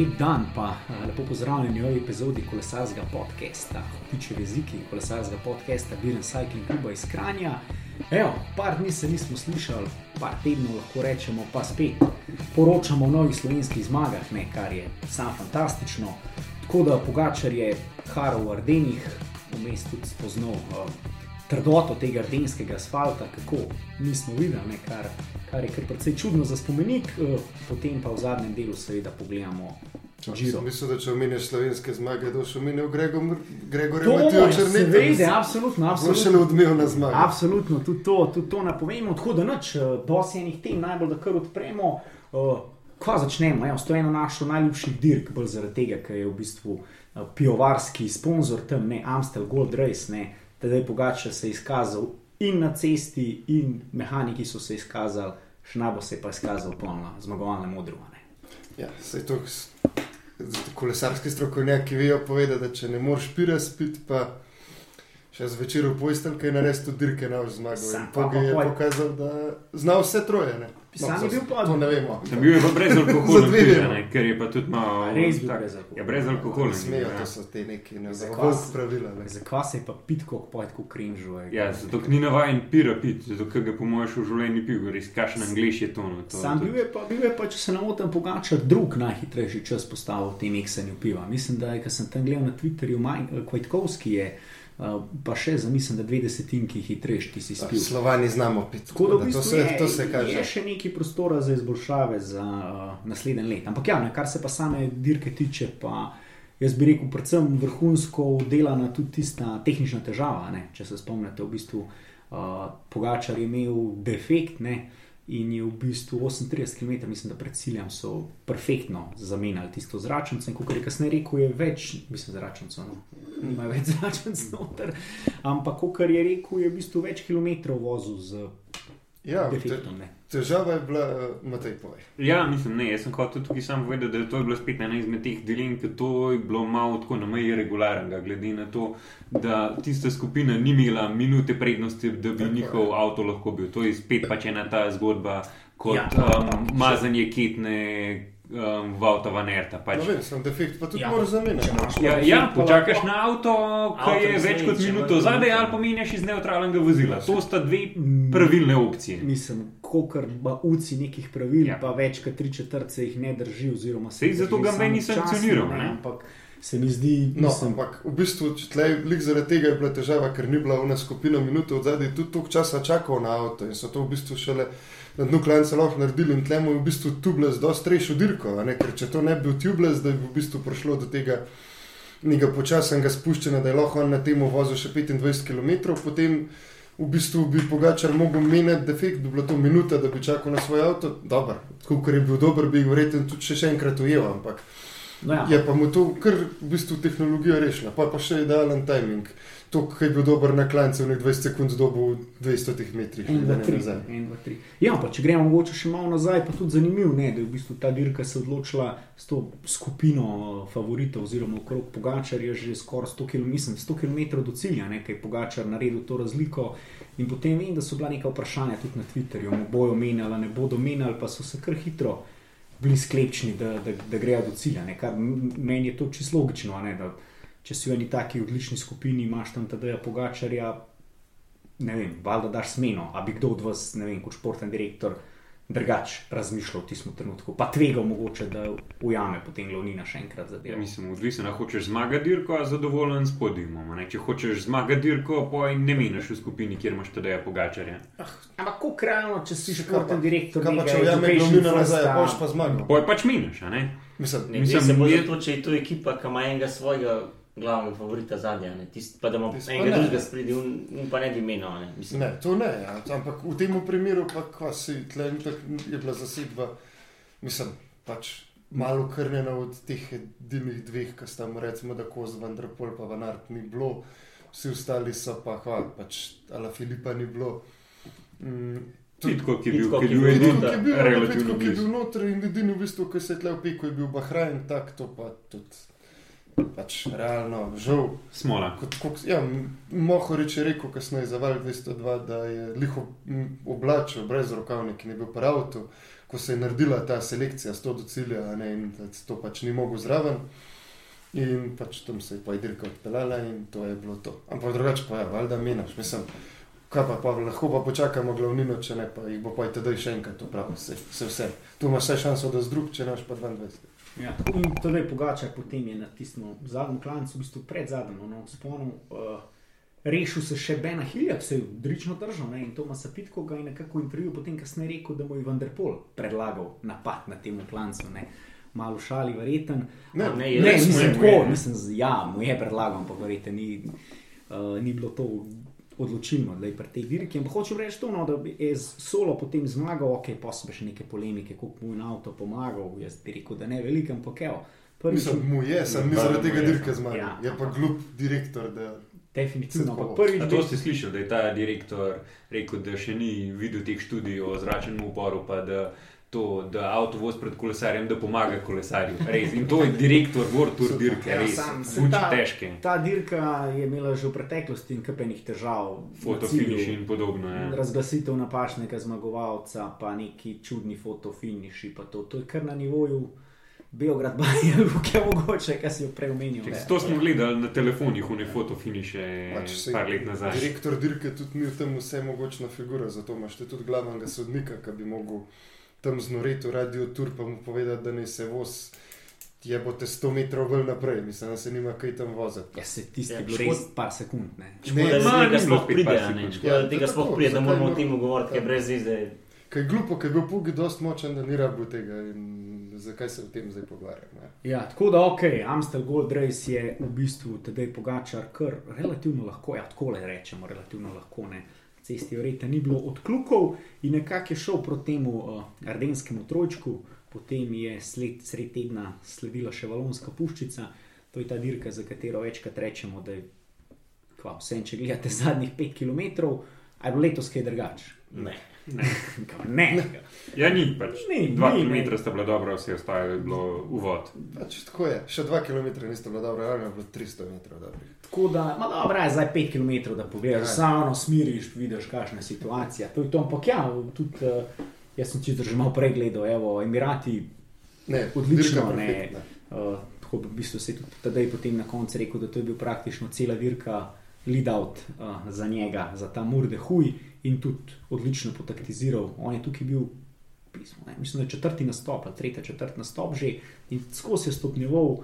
lep dan, pa eh, lepo pozdravljeni v epizodi kolesarskega podcasta, tiče jeziki kolesarskega podcasta, Biren Cycling Club iz Kranja. Evo, par dni se nismo slišali, par tednov lahko rečemo, pa spet poročamo o novih slovenskih zmagah, ne, kar je samo fantastično. Tako da Pogačar je Haro v Ardenih, vmes tudi spoznal uh, trdoto tega ardenskega asfalta, kako nismo videli, ne, kar, kar je kar precej čudno za spomenik, uh, potem pa v zadnjem delu seveda pogledamo. Mislim, da če omeniš slovenske zmage, da boš omenil Gregor, Gregor To Matijo je Črnec. seveda, absolutno, Bo še absolutno. odmevna zmaga. Absolutno, tudi to, tudi to napovemo, tako da noč, dosti enih tem, najbolj da kar odpremo. Uh, Ko začnemo, evo, to je ena naših najljubših dirk, bolj zaradi tega, ker je v bistvu uh, pivovarski sponzor tam, ne Amstel Gold Race, ne tedaj Pogača se je izkazal in na cesti, in mehaniki so se izkazali, šnabo se je pa izkazal polno zmagovalne modrovane. Ja, saj to s- z- kolesarski strokovnjaki vejo povedati, da če ne moreš pira spiti, pa še zvečer v postelji, kaj narediš tudi dirke na zmago. Sam In pa Poge je pokazal, da zna vse troje. Ne? Sam je bil pa- To ne vemo. Sem bil je pa brez alkohola, Za ker je pa tudi malo. Res bil brez alkohola. Ja, brez alkohola. Smejo, ja. to so te nezavolj se- pravila. Ne? Zakaj se je pa pitko, pojdi kot krinžuje? Ja, zato ker ni navaden pira pit, zato ker ga po mojem še v življenju pil, res kašen angliš je to. No, to Sam to- bil je, pa, bil je pa, če se ne motim, Pogačar drug najhitrejši čas postavil v tem eksanju piva. Mislim, da je, ko sem tam gledal na Twitterju, Kvajtkovski je uh, pa še za mislim, da dve desetinki hitrejši ti si spil. Slovani znamo piti. Tako da v to, bistvu se, je, to se kaže. je še neki prostora za izboljšave za uh, naslednji let. Ampak ja, ne, kar se pa same dirke tiče, pa jaz bi rekel, predvsem vrhunsko delana tudi tista tehnična težava. Ne? Če se spomnite, v bistvu uh, Pogačar je imel defekt. Ne? In je v bistvu 38 km, mislim, da pred ciljem so perfektno zamenjali tisto zračnico. In kot je kasneje rekel, je več, mislim, zračnico, no, nima več zračnic noter. Ampak, kot je rekel, je v bistvu več kilometrov vozil z Ja, te, defektom. ne. težava je bila, uh, Matej, povej. Ja, mislim, ne, jaz sem hotel tukaj samo povedati, da je to je bila spet ena izmed teh dilem, ker to je bilo malo tako na meji regularnega, glede na to, da tista skupina ni imela minute prednosti, da bi Tako je. njihov avto lahko bil. To je spet pač ena ta zgodba kot Ja. um, mazanje ketne um, v avto vanerta. Pač. No, vem, sem defekt, pa tudi Ja, moraš zamenjati. Ja, ja, počakaš na avto, ki Avto je več kot minuto zadaj, ali pa menjaš iz neutralnega vozila. To sta dve pravilne opcije. Mislim, kolikor ima uci nekih pravil, ja. Pa več kot tri četrt se jih ne drži. oziroma se jih zato ga meni sankcioniral. Ampak se mi zdi, No, mislim, ampak v bistvu, če tlej, lik zaradi tega je bila težava, ker ni bila ena skupina minut od zadaj, tudi toliko časa čakal na avto in so to v bistvu šele na dnu klanca lahko naredili in tlemu je v bistvu tubeless dosti rešil dirko, ker če to ne bi bil tubeless, da bi v bistvu prišlo do tega nekega počasnega spuščanja, da je lahko on na temo vozil še 25 km, potem v bistvu bi Pogačar mogel menjati defekt, bi bila to minuta, da bi čakal na svoj avto, dober, tako ker je bil dober, bi ga verjetno tudi še, še enkrat ujel, ampak no, ja. Je pa mu to kar v bistvu tehnologija rešila, pa, pa še idealen timing. To, ki je bil dober na klancu, v 20 sekund dobil v 200 metrih. En, dva, tri, en, dva, tri. Ja, pa če gremo mogoče še malo nazaj, pa tudi zanimivo, ne, da je v bistvu ta dirka se odločila s to skupino favoritov, oziroma okrog Pogačar je že skoraj 100 km, mislim, 100 km do cilja, nekaj Pogačar naredil to razliko. In potem vem, da so bila neka vprašanja tudi na Twitterju, mu bojo menjali, ne bodo menjali, pa so se kar hitro bili sklepčni, da, da, da grejo do cilja. Ne, kar meni je to čisto logično, ne, da če si v eni taki odlični skupini, imaš tam tadeja Pogačarja, ne vem, valjda daš smeno, a bi kdo od vas, ne vem, kot športni direktor, drugače razmišljal v tistem trenutku, pa tvegal mogoče, da ujame potem glavnina še enkrat za Ja, mislim, odvisno, ali hočeš zmagati dirko, a zadovoljen s podijumom. Če hočeš zmagati dirko, poj ne meniš v skupini, kjer imaš tedaj pogačarja. Ampak kako krajno, če si športni direktor, Kaj pa če ujame glavnina nazaj, boš pa zmagal? Poj pač meniš, a ne? Mislim, Ne Mislim, se bolj je- to, če je to ekipa, ki ima enega svojega glavnega favorita zadnja, ne? Tist, pa da ima Tisto pa enega ne. drugega spredi, un, un pa ne bi menil. Ne? Ne, to ne, ja. ampak v tem primeru pa kva si tle itak je bila zasedba, mislim, pač malo krnjena od teh edilnih dveh, ki sta mu recimo, da koz Vanderpol pa Vanart ni bilo, vsi ostali so pa, hva, pač Ala Filipa ni bilo. Mm, tudi- Pitko, ki je bil, Pitcock ki je je bil bil edini, Pitko, ki je bil, relativno Pitko, ki je blizu. bil noter in edini, v bistvu, ki se je tle opekel, je bil Bahrajn, tak to pa tudi. Pač realno, žal. Smola. Kot, kot, ja, Mohorič je rekel kasneje za Val 202, da je liho oblačil brez rokavnika, je bil pri avtu, ko se je naredila ta selekcija, sto do cilja, ne, in da to pač ni mogel zraven. In pač tam se je pa dirka odpeljala in to je bilo to. Ampak drugače pa je, valjda menaš, mislim, kaj pa, pa lahko pa počakamo glavnino, če ne pa jih bo pa tudi še enkrat opravil, se, se vse. Tu imaš vse šanso, da z drug, če naš pa 22. Ja, tako in torej Pogačar potem je na tistem zadnjem klancu, v bistvu pred zadnjem, no, spomnil, uh, rešil se še Bena Hilja, ki se je odlično držal ne, in Tomasa Pitko ga je nekako intervjuval, potem kasneje rekel, da mu je Vanderpol predlagal napad na tem klancu. Ne. Malo šali, verjeten. Ne, A, ne, je ne res mu je, mislim mu tako, je. mislim, z- ja, mu je predlagal, ampak verjete, ni, uh, ni bilo to odločilno, da je pri tej dirki. Ampak hočem reči to, no, da je z solo potem zmagal, ok, pa so še neke polemike, koliko mu je na avto pomagal. Jaz bi rekel, da ne veliko, ampak evo. Prvič, Mislim, mu je, sem ni Valjda zaradi tega dirke zmagal. Ja. Je pa glup direktor, da definitivno. Prvič, A to si slišal, da je ta direktor rekel, da še ni videl teh študij o zračnem uporu, pa da, to, da avto voz pred kolesarjem, da pomaga kolesarju. Res. In to je direktor World Tour dirke, Ja, res. Fuč ta- težke. Ta dirka je imela že v preteklosti in kapenih težav. Fotofiniš in podobno. Ja. Razglasitev napačnega zmagovalca, pa neki čudni fotofiniši. pa To, to je kar na nivoju Beograd, Banja, Luke, mogoče, kaj si jo prej omenil. ne. To smo gledali na telefonih, v ne fotofiniše, pač par let nazaj. direktor dirke tudi ni v tem vse mogočna figura, zato imaš tudi glavnega sodnika, ki bi mogel tam znoreti v radio tur, pa mu povedati, da naj se voz je bo te 100 metrov vel naprej, mislim, da se nima kaj tam voziti. Ja, se tisti Ja, je bilo škod- res par sekund. Ne. Škoda, Ne, da tega sploh pride, ne. Škoda, da Ja, do tega sploh pride, da moramo o tem govoriti, ker Ja. brez veze. Kaj je glupo, ker je bil Pugi dost močen, da ni rabil tega in zakaj se o tem zdaj pogovarjamo. Ja. Ja, tako da, ok, Amstel Gold Race je v bistvu tedaj pogačar, kar relativno lahko, ja, tako le rečemo, relativno lahko ne. Cesti verjetno ni bilo odklukov in nekako je šel proti temu uh, ardenskemu trojčku, potem je sled, sred tedna sledila še valonska puščica, to je ta dirka, za katero večkrat rečemo, da je kva, vse, če gledate zadnjih 5 km, a je bilo letos kaj drugače. Ne. Ne. Kao, Ne, Ja, ni pač. Ni, Dva ni, ne. sta bila dobra, vse ostalo je bilo uvod. Pač tako je, še 2 km niste bila dobra, ravno je bilo 300 metrov dobrih. Tako da, ma dobro, je zdaj 5 km, da pogledaš, Ja. samo smiriš, vidiš, kakšna je situacija. To je to, ampak ja, tudi uh, jaz sem čisto že malo pregledal, evo, Emirati, Ne, Odlično, ne. uh, tako v bistvu se je tudi tedaj potem na koncu rekel, da to je bil praktično cela dirka lead out uh, za njega, za ta Murde Huj in tudi odlično potaktiziral. On je tukaj bil, pismo, ne, mislim, da je četrti nastop, tretji, četrti nastop že in skozi je stopnjeval.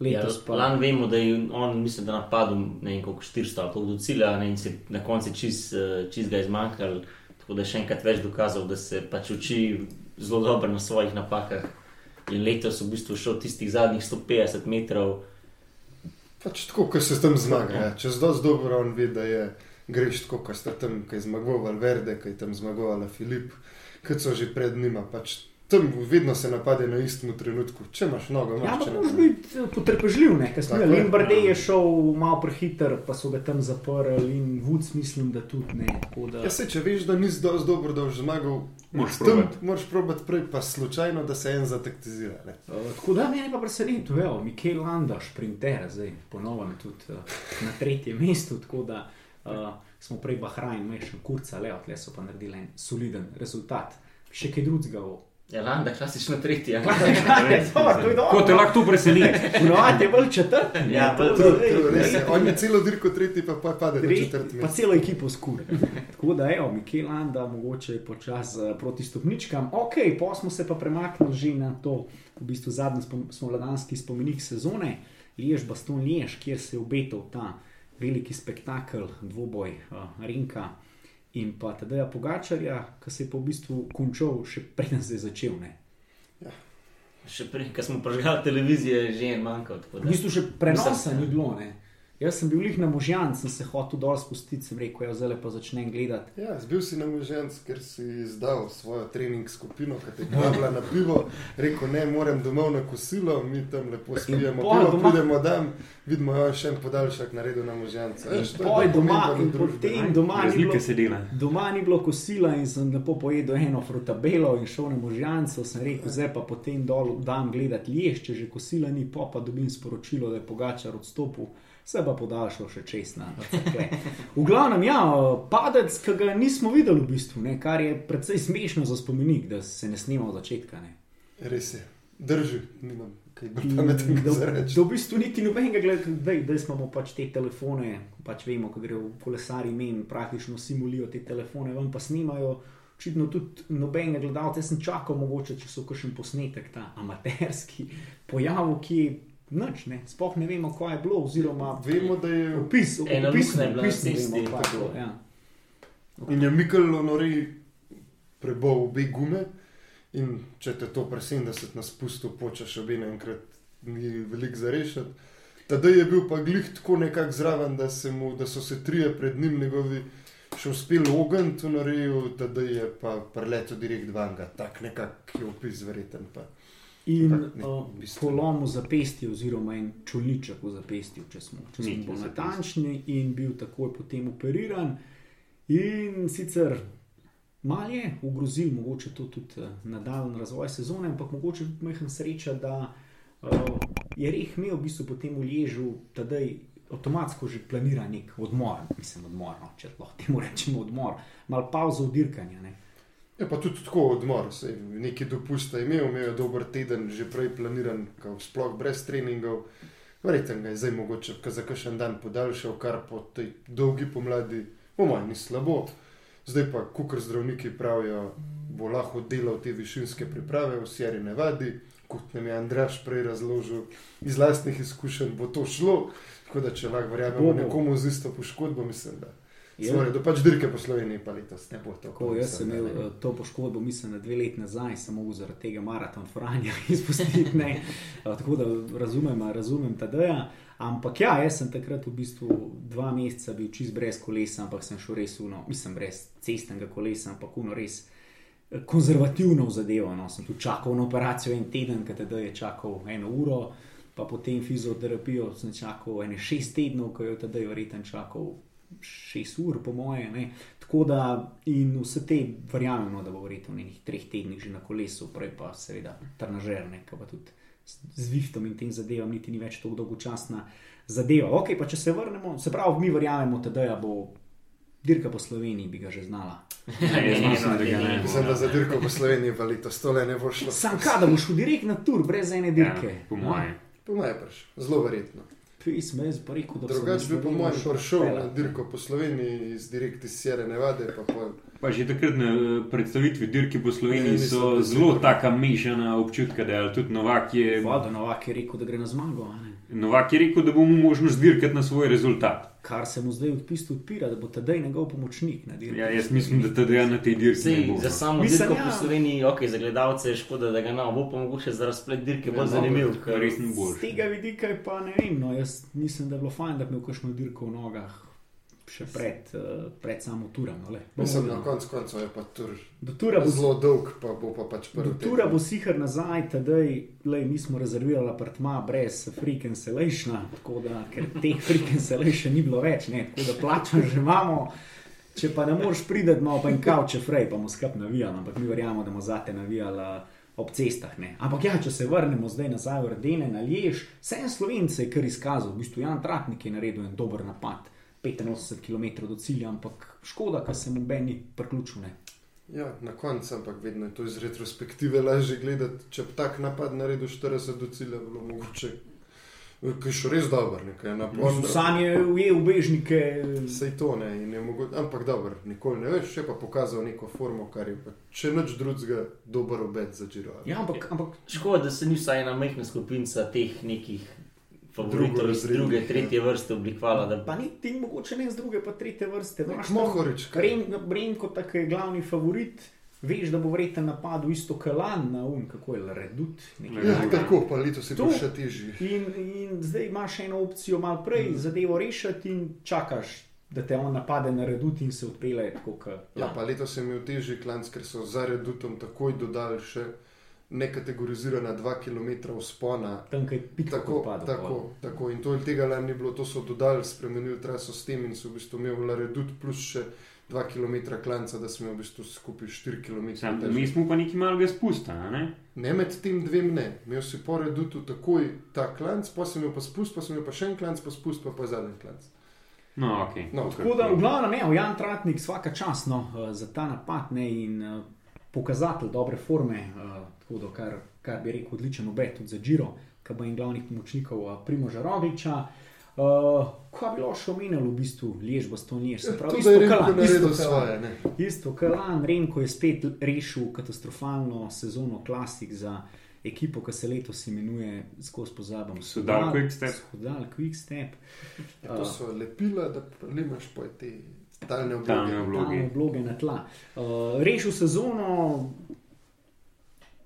Ja, Letos pa Lani vemo, da je on, mislim, da napadel ne vem koliko 400 ali koliko do cilja, ne, in se na koncu čist, eh, čist ga je zmanjkalo. Tako da je še enkrat več dokazal, da se pač uči zelo dobro na svojih napakah. In letos v bistvu šel tistih zadnjih 150 metrov. Pač tako, ko se tam zmaga. Ja. Čez dosti dobro on ve, da je greš tako, kot sta tam, ki je zmagoval Valverde, ki je tam zmagovala Filip, ki so že pred njima. Pač tam vedno se napade na istem trenutku. Če imaš nogo, Ja, imaš ampak če moraš biti eh, potrpežljiv. Limbarde je šel malo prehiter, pa so ga tam zaprli in Woods mislim, da tudi ne. tako Da... Ja, se, če veš, da nisi dovolj dober, da boš zmagal, Moraš probati. moraš probati prej, pa slučajno, da se en zataktizira. Ne. Uh, tako da meni pa preseneča, da je Mikel Landa, sprinter, zdaj ponovno tudi uh, na tretjem mestu. Tako da uh, smo prej Bahrajn, mešan kurca, le odle so pa naredili en soliden rezultat. Še kaj drugega. Ja, Landa, klasično tretji. Ja. Ko te lahko to preseneti. Ponovadi je bolj četrt. Ja, bolj True, true, res je. On je celo dirko tretji, pa, pa pade na Tretji, četrti pa celo ekipo skure. Tako da, evo, Mikel Landa, mogoče je počas uh, proti stopničkam. Ok, pa smo se pa premaknili že na to, v bistvu zadnji spom spomladanski spomenik sezone, Liež Baston Liež, kjer se je obetal ta veliki spektakel, dvoboj uh, Rinka in pa Tadeja Pogačarja, ki se je pa v bistvu končal še preden se je začel. Ne. Še prej, ko smo prežgali televizijo, je že en manjkal. V bistvu še prenosa Mislim, ni bilo. Ne. Jaz sem bil jih na možjan, sem se hotel dol spustiti, sem rekel, ja, zdaj pa začnem gledati. Ja, zbil si na moženc, ker si izdal svojo trening skupino, ki te je glavila na pivo, rekel ne, moram domov na kosilo, mi tam lepo spijemo, pivo doma- pridemo dan, vidimo, jo še en podaljšak naredil na je pol bolj doma, in potem doma ni bilo. Doma ni bilo kosila in sem lepo pojedel eno frutabelo in šel na možganco. Sem rekel, zdaj pa potem dol dam gledati liešče, že kosila ni, pa pa dobim sporočilo, da je pogačar odstopil. Se pa podaljšal še čez na crkve. V glavnem, ja, padec, ki ga nismo videli v bistvu, ne, kar je precej smešno za spomenik, da se ne snema od začetka. Ne. Res je, drži, nimam kaj In pametnega Da, za da reči. v bistvu niti nobenega, da zdaj smo pač te telefone, pač vemo, ko gre v kolesari men, praktično vsi molijo te telefone, vam pa snimajo. Očitno tudi nobenega gledalca, jaz sem čakal, mogoče če so kakšen posnetek, ta amaterski pojav, ki je noč, ne, sploh ne vemo, kaj je bilo, oziroma Vemo, da je opis, opis, je na opis ne vemo, cesti. kaj je bilo. Ja. In je Mikel Honori prebal obe gume. In če te to pre 70 na spustu počeš obe naenkrat, ni veliko za rešiti. Tadej je bil pa glih tako nekako zraven, da, se mu, da so se trije pred njim njegovi še uspeli ogniti v Noriju, tadej je pa preletel direkt vanga. Tak nekak je opis verjeten. Pa. In uh, bistveno. polom v zapestju, oziroma en čolniček v zapestju, če smo, če smo bolj natančni, in bil takoj potem operiran. In sicer malo je ogrozil, mogoče to tudi uh, nadaljen razvoj sezone, ampak mogoče tudi majhen sreča, da uh, je reh imel v bistvu potem v Ježu, tedaj avtomatsko že planira nek odmor, mislim, odmor, no, če lahko temu rečemo odmor, malo pauzo od dirkanja. Ne. Je pa tudi tako odmor, saj neki dopust je imel, imel je dober teden, že prej planiran, sploh brez treningov. Verjetno ga je zdaj mogoče ka za kakšen dan podaljšal, kar po tej dolgi pomladi, po mojem, ni slabo. Zdaj pa, kukor zdravniki pravijo, bo lahko delal te višinske priprave v Sierra Nevadi, kot nam je Andraš prej razložil, iz lastnih izkušenj bo to šlo. Tako da, če lahko verjamemo nekomu z isto poškodbo, mislim, da. Svoje, da pač dirke po Sloveniji pa letos ne bo tako. Tako, jaz sem imel ne. eh, to poškodbo, mislim, da dve leti nazaj, mogel zaradi tega maraton Franja izpustiti. ne. Eh, Tako da razumem, razumem ta deja. Ampak ja, jaz sem takrat v bistvu dva meseca bil čist brez kolesa, ampak sem šel res uno, mislim, brez cestnega kolesa, ampak uno res eh, konzervativno v zadevo. No. Sem tu čakal na operacijo en teden, teda je čakal eno uro, pa potem fizioterapijo sem čakal ene šest tednov, ko je teda verjetno čakal šest ur, po moje. Ne. Tako da in vse te verjamemo, da bo verjetno v nekih treh tednih že na kolesu, prej pa seveda trnažerne, ki pa tudi z- Viftom in tem zadevam niti ni več tako dolgočasna zadeva. Ok, pa če se vrnemo, se pravi, mi verjamemo, da bo dirka po Sloveniji, bi ga že znala. Ja, mislim, da ga ne bo. Mislim, da za dirko v Sloveniji pa letos tole ne bo šlo. Sam kaj, da boš šel direkt na tur, brez ene dirke. Ja, po mojem. Po mojem, pač, zelo verjetno. Pismo, jaz pa rekel, da bi se Drugač bi na po mojem šel prišel na dirko po Sloveniji iz direkt iz Sierra Nevade. Pa pol. Pa že takrat na eh, predstavitvi dirke po Ne, Sloveniji mislim, so da se zelo taka mešana občutka, da je tudi Novak je, Voda Novak je rekel, da gre na zmago. ne. Novak je rekel, da bo mu možnost dirkati na svoj rezultat. Kar se mu zdaj v bistvu odpira, da bo tedaj njegov pomočnik na dirki. Ja, jaz mislim, da tudi na tej dirki ne Sej, bo. za samo Mislim, dirko ja. po Sloveniji, ok, za gledalce je škoda, da ga ne bo, pa mogoče za razplet dirke Ja, bolj no, zanimiv. Z tega vidika je pa ne vem. No, jaz mislim, da je bilo fajn, da bi imel kakšno dirko v nogah še pred, uh, pred samo turom. No, Mislim, na koncu koncev je pa tur Do tura bo zelo dolg, pa bo pa pač Do prvi. tura bo sicer nazaj, tedaj, lej, mi smo rezervirali apartma brez free cancellation, tako da, ker teh free cancellation ni bilo več, ne, tako da plačam že imamo. Če pa ne moreš priti, imamo pa en kavče frej, pa bomo skrb navijali, ampak mi verjamemo, da bomo zate navijali eh, ob cestah. Ne. Ampak ja, če se vrnemo zdaj nazaj v Rdene, na Liež, vse en Slovence je kar izkazal, v bistvu Jan Tratnik je naredil en dober napad, 85 km do cilja, ampak škoda, ker se mu meni priključil. ne. Ja, na koncu, ampak vedno je to iz retrospektive lažje gledati. Če bi tak napad naredil 40 do cilja, bi bilo mogoče. Kaj še res dober, nekaj naporno. Sam je ujel ubežnike, Sej to ne, in je mogoče, ampak dobro, nikoli ne veš, še pa pokazal neko formo, kar je pa, če nič drugega, dober obet za Giro. Ja, ampak, ampak Škoda, da se ni vsaj ena majhna skupinca teh nekih favoritov iz druge, ja. tretje vrste oblikovala. Da... pa ni ti mogoče ne z druge, pa tretje vrste. Mohorič, Bremko, tako je glavni favorit. Veš, da bo vreten napadel isto kalan na um, kako je redut. nekaj Ja, tako, pa letos je To. še težji. In, in zdaj imaš eno opcijo malo prej, mm. zadevo rešiti in čakaš, da te on napade na redut in se odpele Ja, pa letos je imel težji klanc, ker so za redutom takoj dodali še nekategorizirana 2 km vzpona. tam, kaj pitko Tako, odpada. tako, tako. In to tega lani ni bilo, to so dodali, spremenili traso s tem in so v bistvu imeli Laredut plus še 2 km klanca, da smo v bistvu skupaj 4 km. Sam, mi smo pa nekaj malega spusta, a ne? Ne med tem dvem ne. Imel si po redutu takoj ta klanc, pa sem imel pa spust, pa sem imel pa še en klanc, pa spust, pa pa zadnji klanc. No, ok. No, Tako da, v glavnem, ne, Jan Tratnik, vsaka čast no, eh, za ta napad ne, in uh, pokazatelj dobre forme, uh, tako da, kar, kar bi rekel, odličen obet tudi za Džiro, ki bo en glavnih pomočnikov uh, Primoža Rogliča. Uh, kaj bi lahko še omenil, v bistvu, lež bo stonjer, se pravi, To, da je isto Remko Kalan, naredil isto Kalan. svoje. Ne. Isto, Kalan, Renko je spet rešil katastrofalno sezono klasik za ekipo, ki se letos imenuje, skozi pozabim, Sodal Quickstep. Sodal Quickstep. Ja, to so lepila, da limaš po talne Talne obloge. obloge. Tam vloge na tla. Uh, rešil sezono,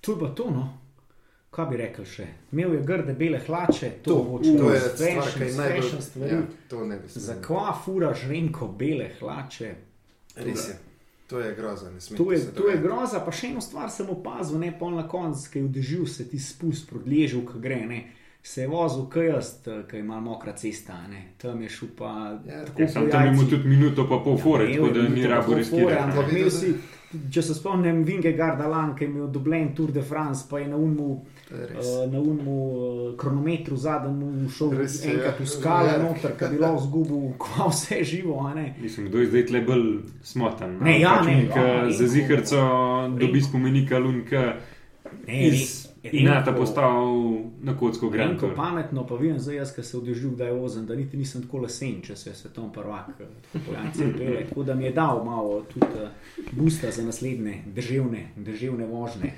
to je pa to. No. Kaj bi rekel še? Imel je grde bele hlače, to, To, mogoče to je stvar, ki je najbolj stvari. Ja, to ne bi smel. Zakaj furaš renko bele hlače? Res je. To je groza, ne smeš. To je, to je groza, pa še eno stvar sem opazil, ne pol na koncu, ki je vdežil se ti spust proti ležu, ki gre. Ne. Se je vozil kajast, ki ima mokra cesta, ne. tam je šel pa Ja, tako Ja, sam tam imamo tudi minuto pa pol fore, Ja, tako da je ni rabo riskirati. Ja, Če se spomnim, Vingegarda Lan, ki je imel dobljen Tour de France, pa je na unmu, je uh, na unmu uh, kronometru zadnjem šel Res je, enkrat ja. v skale Ja. noter, ki bi lahko zgubil kva vse živo, a ne. Mislim, kdo je zdaj tle bolj smotan. Ne, ja, ne, Lunk, ja, za Renko- zihrco dobi Renko- spomenika Lunka Ne, iz Inata postal na kocko Grand Tour. pametno, pa vem, zdaj jaz, ki se odrežil, da je vozen, da niti nisem tako lesen, če se je svetovni prvak, eh, pele. Tako da mi je dal malo tudi uh, busta za naslednje državne, državne vožnje.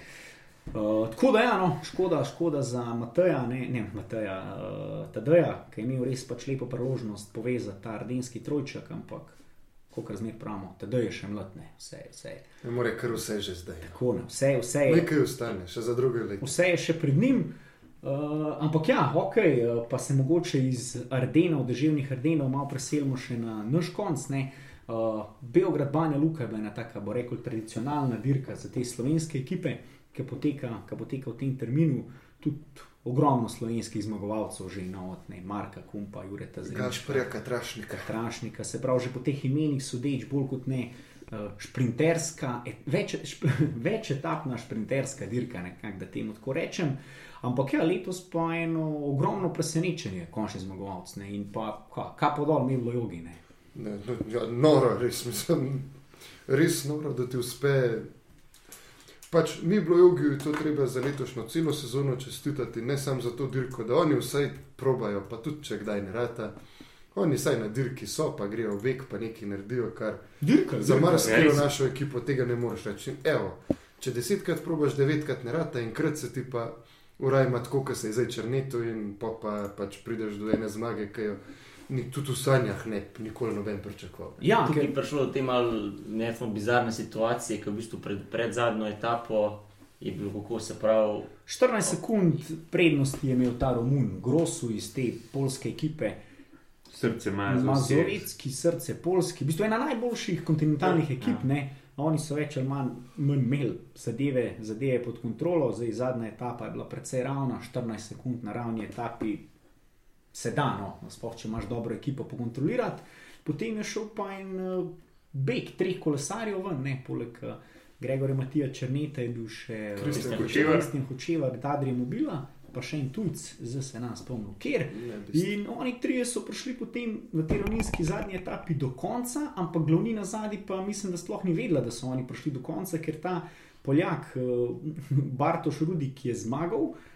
Uh, tako da, ja, no, škoda, škoda za Mateja, ne, ne Mateja, uh, Tadeja, ki je imel res pač lepo priložnost povezati ta ardenski trojček, ampak, kot razmer pravimo, Tadej je še mladne, vse, je- vse, je. Ne more kar vse že zdaj. tako ne, vse, vse je. Nekaj ostane, še za druge leta. Vse je še pred njim. Uh, ampak ja, ok, uh, pa se mogoče iz Ardenov, državnih Ardenov, malo preselimo še na naš konc. ne. Uh, Beograd, Banja Luka je ena taka, bo rekel, tradicionalna dirka za te slovenske ekipe, ki poteka, ki poteka v tem terminu. Tudi ogromno slovenskih zmagovalcev, že na odne, Marka Kumpa, Jureta Zrnčka. Gašprija Katrašnika. Katrašnika, se pravi, že po teh imenih sodeč, bolj kot ne, uh, šprinterska, več, šp, večetapna šprinterska dirka, nekako da temu tako rečem. Ampak ja, letos pa eno ogromno presenečenje, končni zmagovalec. Ne, in pa, ka, kaj podal, mi v jogi. Ne, no, ja, noro, res, mislim, res noro, da ti uspe. Pač mi, blogovi, to treba za letošnjo celo sezono čestitati, ne samo za to dirko, da oni vsaj probajo, pa tudi če kdaj ne rata. Oni saj na dirki so, pa grejo vek, pa nekaj naredijo, kar Dirka, za Ja, marsikero res. našo ekipo tega ne moreš reči. Evo, če desetkrat probaš, devetkrat ne rata in krat se ti pa uraj ima tako, kot se je zdaj črneto in pa, pa pač prideš do ene zmage, ki jo ni tudi v sanjah ne, nikoli noben pričakoval. Ja, Tukaj je ker, prišlo do te malo bizarne situacije, ki v bistvu pred, pred zadnjo etapo je bilo kako se pravi. 14 sekund prednosti je imel ta Romun, Grosu iz te polske ekipe. Srce. Mazovetski, srce Polski, v bistvu ena najboljših kontinentalnih ekip. Ja. Ja. Oni so več ali manj, manj imeli zadeve, zadeve pod kontrolo, zdaj zadnja etapa je bila precej ravna, 14 sekund na ravni etapi se da, no, sploh če imaš dobro ekipo pokontrolirati. Potem je šel pa en uh, beg treh kolesarjev ven, ne, poleg uh, Gregorja Matija Črneta je bil še eh, Kristjan Hočevar. Dadri Mobila, pa še en tujc, zdaj se nas spomnil, kjer. In oni trije so prišli potem v tej ravninski zadnji etapi do konca, ampak glavnina zadnji pa mislim, da sploh ni vedela, da so oni prišli do konca, ker ta Poljak, eh, Bartoš Rudi, ki je zmagal. Uh,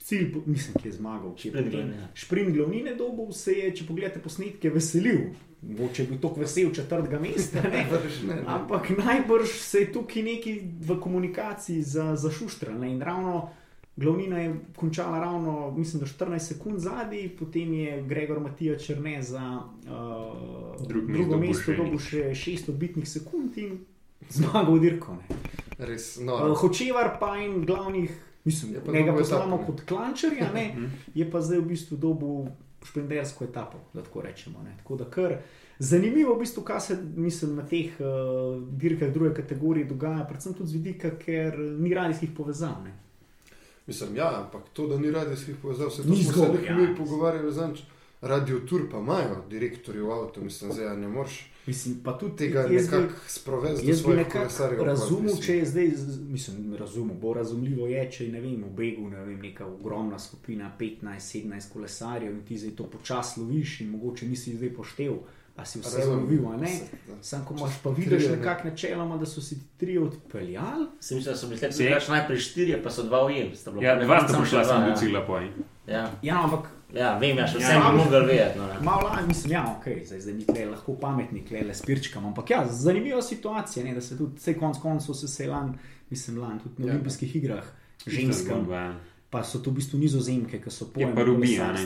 cilj, po- mislim, ki je zmagal, če je potem glavnine. šprint glavnine dobil, se je, če pogledate posnetke, veselil. Mogoče je bil tako vesel četrtega mesta, ne? Najbrž ne, ne. ampak najbrž se je tukaj neki v komunikaciji za, zašuštral. ne. In ravno glavnina je končala ravno, mislim, da 14 sekund zadnji, potem je Gregor Matija Črne za uh, Drug drugo mesto dobil še 6 odbitnih sekund in zmagal dirko. ne. Res, Uh, no. Hočevar pa en glavnih, mislim, Je pa njega dobil poznamo etapo, ne. kot klančarja, ne, je pa zdaj v bistvu dobil šprintersko etapo, da tako rečemo. Ne. Tako da kar zanimivo, v bistvu, kaj se mislim, na teh uh, dirkah druge kategorije dogaja, predvsem tudi z vidika, ker ni radijskih povezav. Ne. Mislim, ja, ampak to, da ni radijskih povezav, se to Ni smo se ja. mi pogovarjali zanč. radio tur pa imajo direktorji v avtu, mislim, zdaj ne moreš Mislim, pa tudi tega bi- nekako sprovesti do Jaz bi svojih nekako razumel, mislim. če je zdaj, mislim, razumel, bo razumljivo je, če je ne vem, v begu ne vem, neka ogromna skupina 15-17 kolesarjev in ti zdaj to počasi loviš in mogoče nisi zdaj poštev, a si vse Razumem. lovil, a ne. Da. Sam, ko imaš pa vidiš ne. nekako načeloma, da so si ti tri odpeljali. Se mi zdi, da so bili Se- najprej štirje, pa so dva ujeli. Ja, dva sta samo prišla še sem dva, do ja. cilja poj. Ja. Ja, ampak ja, vem, ja, še Ja. vsem bi mogel vedeti. No, ne. malo lani, mislim, ja, ok, zdaj, zdaj ni tle lahko pametni, tle le spirčkam, ampak ja, zanimiva situacija, ne, da se tudi, vse konc koncev se se je lan, mislim, lan, tudi na Ja. olimpijskih igrah ženskam. Zgodba, Pa so to v bistvu nizozemke, ki so Je pojem pa v Rubija, ne?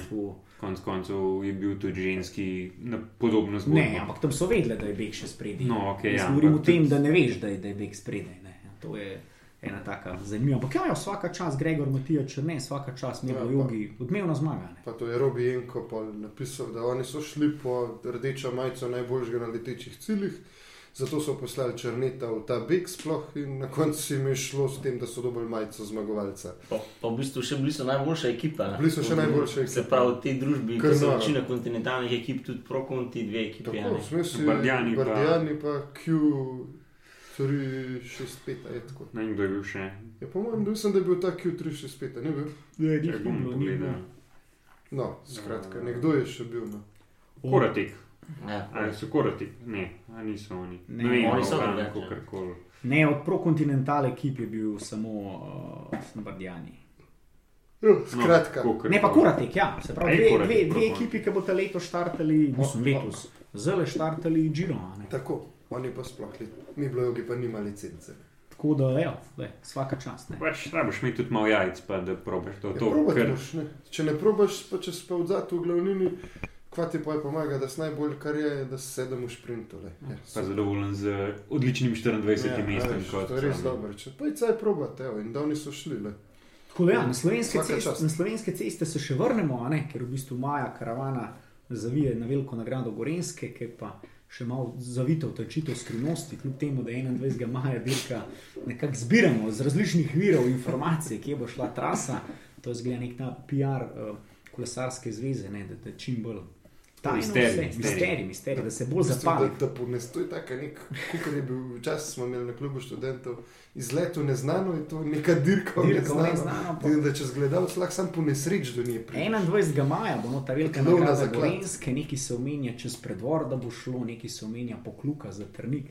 Konec koncev je bil tudi ženski na podobno zgodbo. Ne, ampak tam so vedeli, da je beg še spredaj. No, okej, Jaz ja, govorim o tem, tudi- da ne veš, da je, da je beg spredaj. Ne. Ja, To je ena taka zanimiva. Ampak ja, ja, vsaka čas Gregor Matija Črne, vsaka čas Ja, Nebo pa- Jogi, odmevna zmaga. Ne. Pa to je Robi Jenko napisal, da oni so šli po rdečo majico najboljšega na letečih ciljih, zato so poslali Črneta v ta beg sploh in na koncu jim je šlo s tem, da so dobili majico zmagovalca. Pa, pa v bistvu še bili so najboljša ekipa. ne. Bili so še najboljša Se ekipa. pravi, v tej družbi, ki so večina kontinentalnih ekip, tudi prokonti, dve ekipi. ja, Tako, ne. smo si Bardjani pa- Bardjani pa Q365, je tako. Ne vem, kdo je bil še. Ja, po mojem, mislim, da je bil ta Q365, a ni bil? Ne, Če bom pogledal. No, skratka, nekdo je še bil. No. Koratik. Ja, Ali so koratik? Ne, a niso oni. Ne, Ne vem, oni so ali drugače. kakorkoli. Ne, od prokontinentale ekip je bil samo uh, Bardjani. Jo, skratka, No, Ne, pa Kuratek, ja. Se pravi, dve, dve, dve ekipi, ki boste letos štartali, mislim, letos, zelo štartali Giro. a ne. tako, oni pa sploh li, mi blogi pa nima licence. Tako da, evo, le, vsaka čast. Ne. Pač rabiš imeti tudi malo jajc, pa da probaš to. Ja, to ker, moraš, ne. Če ne probaš, pa če si pa odzad v glavnini, kva ti pa je pomaga, da si najbolj kar je, da si sedem v šprintu. le. Ja, pa zadovoljen z odličnim 24. ja, mestom. veš, kot To je res sam. dobro. Če pa je caj probati, evo, in da oni so šli. Le. Tako da, ja, na, slovenske ceste, na slovenske ceste se še vrnemo, a ne, ker v bistvu maja karavana zavije na veliko nagrado Gorenske, ki je pa še malo zavita v tačitev skrivnosti, kljub temu, da 21. maja dirka nekako zbiramo z različnih virov informacije, kje bo šla trasa. To je zgleda nek ta PR uh, kolesarske zveze, ne, da, da čim bolj. Tajno Misterij, vse, misterij. misterij, da se bolj zapali. Da, da ponestoj tako nek, kot je bil včasih smo imeli na klubu študentov, izlet v neznano je to neka dirka v neznano. neznano, pa- In da če zgledalec lahko sam po nesreč do nje pride. 21. maja bo no ta velika nagrada zaklad. Gorenske, nekaj se omenja čez predvor, da bo šlo, nekaj se omenja pokluka za trnik.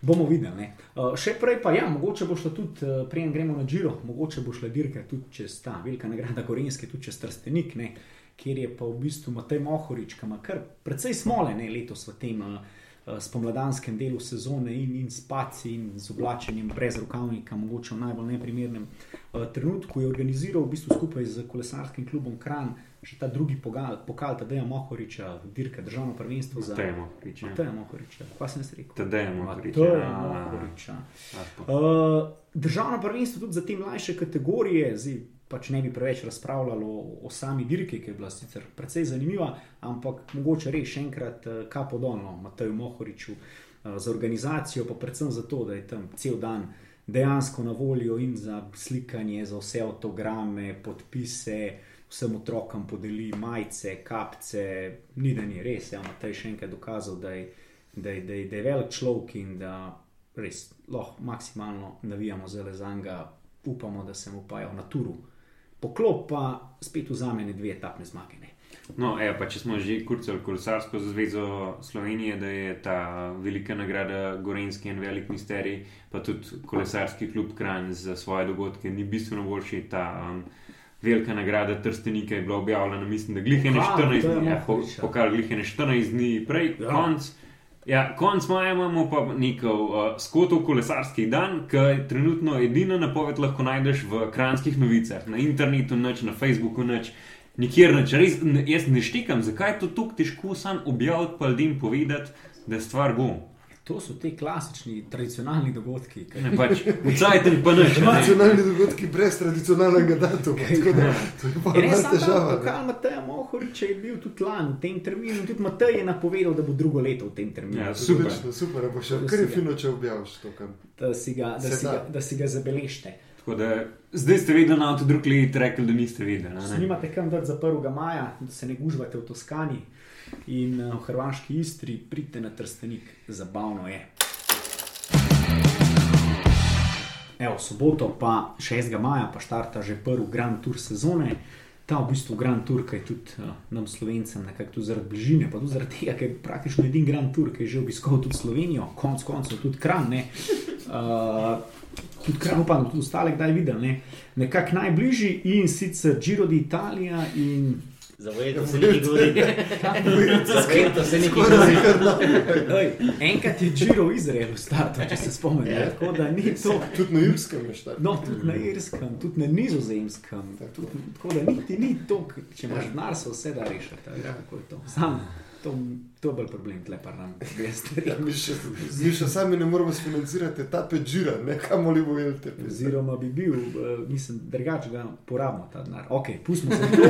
Bomo videli. ne. Uh, še prej pa ja, mogoče bo šlo tudi, uh, preden gremo na Džiro, mogoče bo šla dirka tudi čez ta velika nagrada Gorenske, tudi čez Trstenik, ne, kjer je pa v bistvu Matej Mohorič, ki ima kar precej smole ne, letos v tem uh, spomladanskem delu sezone in, in spaci in z oblačenjem brez rokavnika, mogoče v najbolj neprimernem uh, trenutku, je organiziral v bistvu skupaj z kolesarskim klubom Kran še ta drugi pokal, pokal Tadeja Mohoriča, dirka državno prvenstvo za Temo, priča. Tadeja Mohoriča. Pa sem se rekel. Tadeja Mohoriča. Tadeja A, Mohoriča. Uh, državno prvenstvo tudi za te mlajše kategorije, zdaj pač ne bi preveč razpravljalo o, sami dirki, ki je bila sicer precej zanimiva, ampak mogoče res še enkrat uh, kapo dolno Mateju Mohoriču uh, za organizacijo, pa predvsem zato, da je tam cel dan dejansko na voljo in za slikanje, za vse avtograme, podpise. Vsem otrokom podeli majice, kapce, ni da ni res. Ja, Matej še enkrat dokazal, da je, da je, da je, da je velik človek in da res lahko maksimalno navijamo za Lezanga, upamo, da se mu pajo na turu. Poklop pa spet vzame dve etapne zmage. Ne. No, evo, pa če smo že kurcali kolesarsko zvezo Slovenije, da je ta velika nagrada Gorenski en velik misterij, pa tudi kolesarski klub Kranj za svoje dogodke ni bistveno boljši. Ta um, velika nagrada Trstenika je bila objavljena, mislim, da glih je ne Pokal, 14 to je dni, ja, pokal glih je ne 14 dni prej, ja. konc. Ja, konc maja imamo pa neko uh, skotov kolesarski dan, ki je trenutno edina napoved lahko najdeš v kranskih novicah, na internetu, nič, na Facebooku, nič. Nikjer neč, res, ne, jaz ne štikam, zakaj je to tako težko sam objaviti, pa ljudem povedati, da stvar bo. To so ti klasični, tradicionalni dogodki. ki- Ne, pač, Vcajten pa nič. ne. Nacionalni dogodki brez tradicionalnega datuma. da To je pa Je Res težava. ne. pokal Mateja Mohoriča je bil tudi lani v tem terminu, in tudi Matej je napovedal, da bo drugo leto v tem terminu. Ja, super. Odlično, super, pa še kar je fino, če objaviš to. Kam. da si ga, da si ga, da. si ga zabeležite. Tako da zdaj ste vedeli na avtu, drug let rekli, da niste ne? Snimate kam dati za 1. maja, da se ne gužvate v Toskani in eh, v Hrvaški Istri, pridite na Trstenik, zabavno je. Evo, soboto, pa 6. maja, pa štarta že prvi Grand Tour sezone. Ta v bistvu Grand Tour, ki je tudi uh, nam slovencem, nekako zaradi bližine, pa tudi zaradi tega, ker je praktično edini Grand Tour, ki je že obiskal tudi Slovenijo, konc koncev tudi Kran. Ne. Uh, tudi Kran, upam, tudi ostale kdaj videl. Ne. Nekako najbližji in sicer Giro d'Italia in Za Vuelto se nekaj govori. Za Vuelto se nekaj govori. Ej, enkrat je Giro v Izraelu startal, če se spomnite. Tako da ni to. Tudi na Irskem je štar. No, tudi na Irskem, tudi na Nizozemskem. Tudi, tako da niti ni to, če imaš denar, se vse da rešiti. je to? Sam, to, to je bolj problem, tle pa nam stvari. Ja, mi, še, mi še sami ne moremo sfinancirati etape Džira, ne kamoli bo velte. Oziroma bi bil, eh, mislim, drugače ga porabimo ta denar. Ok, pustimo se to.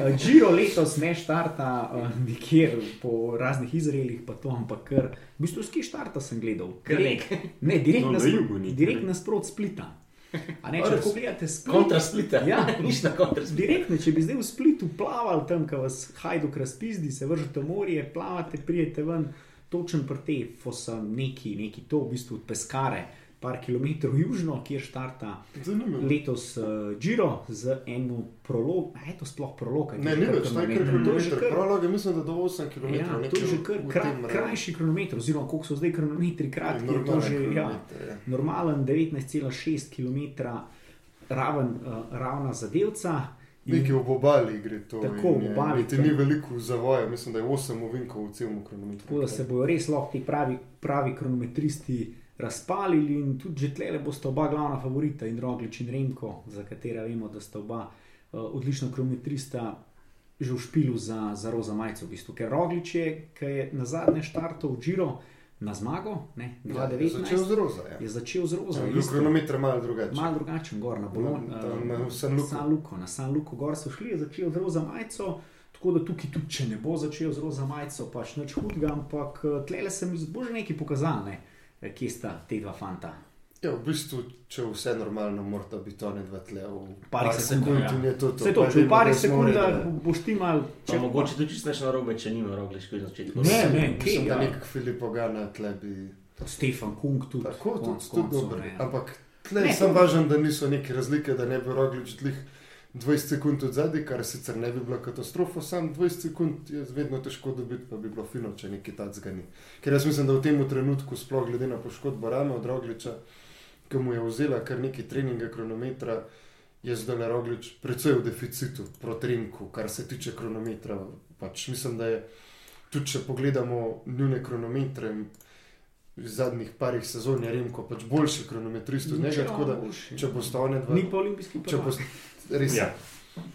Eh, Giro letos ne štarta eh, nikjer po raznih Izraelih, pa to, ampak kar. V bistvu ski štarta sem gledal. Nekaj. Ne, direkt No, na nasprot, jugu direkt nasprot splita. A ne, če res? pogledate split. Kontra splita. Ja. nič na kontra splita. Direktno, če bi zdaj v splitu plavali tam, ko vas hajduk razpizdi, se vržete v morje, plavate, prijete ven, točen prte, fosa neki, neki to, v bistvu od peskare, par kilometrov južno, kjer štarta Zanimivo. letos uh, Giro z enim prologom. A je to sploh prolog? Ne, že več, to je kar- Prolog je mislim, da do 8 km. Ja, to je že kar kra, krajši kronometer, oziroma koliko so zdaj kronometri kratki, je to že ja, ja. normalen 19,6 km raven, uh, ravna zadevca. Nekje v obali gre to. Tako, v obali, ja. ni veliko zavoja, mislim, da je 8 ovinkov v celem kronometru. Tako da se bodo res lahko ti pravi, pravi kronometristi razpalili in tudi že tlele bosta oba glavna favorita in Roglič in Remko, za katera vemo, da sta oba uh, odlična kronometrista že v špilu za, za roza majico. V bistvu. Ker Roglič je, ki je na zadnje štartov Giro na zmago, ne, Ja, je 2019, začel z roza. Ja. je začel z roza. Ja, kronometer malo drugačen. Malo drugačen, gor na Bologni. Na- tam na San Luco. San Luco. Na San Luco gor so šli, je začel z roza majico. Tako da tukaj tudi, če ne bo začel z roza majico, pač nič hudega, ampak eh, tlele se mi bo že nekaj pokazalo, ne, eh, kje sta te dva fanta. Ja, v bistvu, če vse normalno, morata biti oni dva tle v Parih par sekundah, sekund ja. je to to. Vse to, Pa če v parih sekundah boš ti mal, Če mogoče tudi čisto na robe, če nima rogliško na začetku. Ne, ne, kje Mislim, da ja. nek Filip Ogana tle bi. Stefan Kung tudi. Tako, tudi, tudi koncev, dobro. Ampak tle Ne, je samo to- važno, da niso neke razlike, da ne bi Roglič tlih 20 sekund od zadaj, kar sicer ne bi bila katastrofa, sam 20 sekund je vedno težko dobiti, pa bi bilo fino, če nekaj tacga ni. Ker jaz mislim, da v tem trenutku, sploh glede na poškodbo rame od Rogliča, ki mu je vzela kar nekaj treninga, kronometra, je zdaj le Roglič precej v deficitu proti Rimku, kar se tiče kronometra. Pač mislim, da je tudi če pogledamo njune kronometre. iz Zadnjih parih sezon je Remko pač boljši kronometrist od njega, tako da če boste one dva, Ni pa olimpijski če prvak. boste, res. Ja.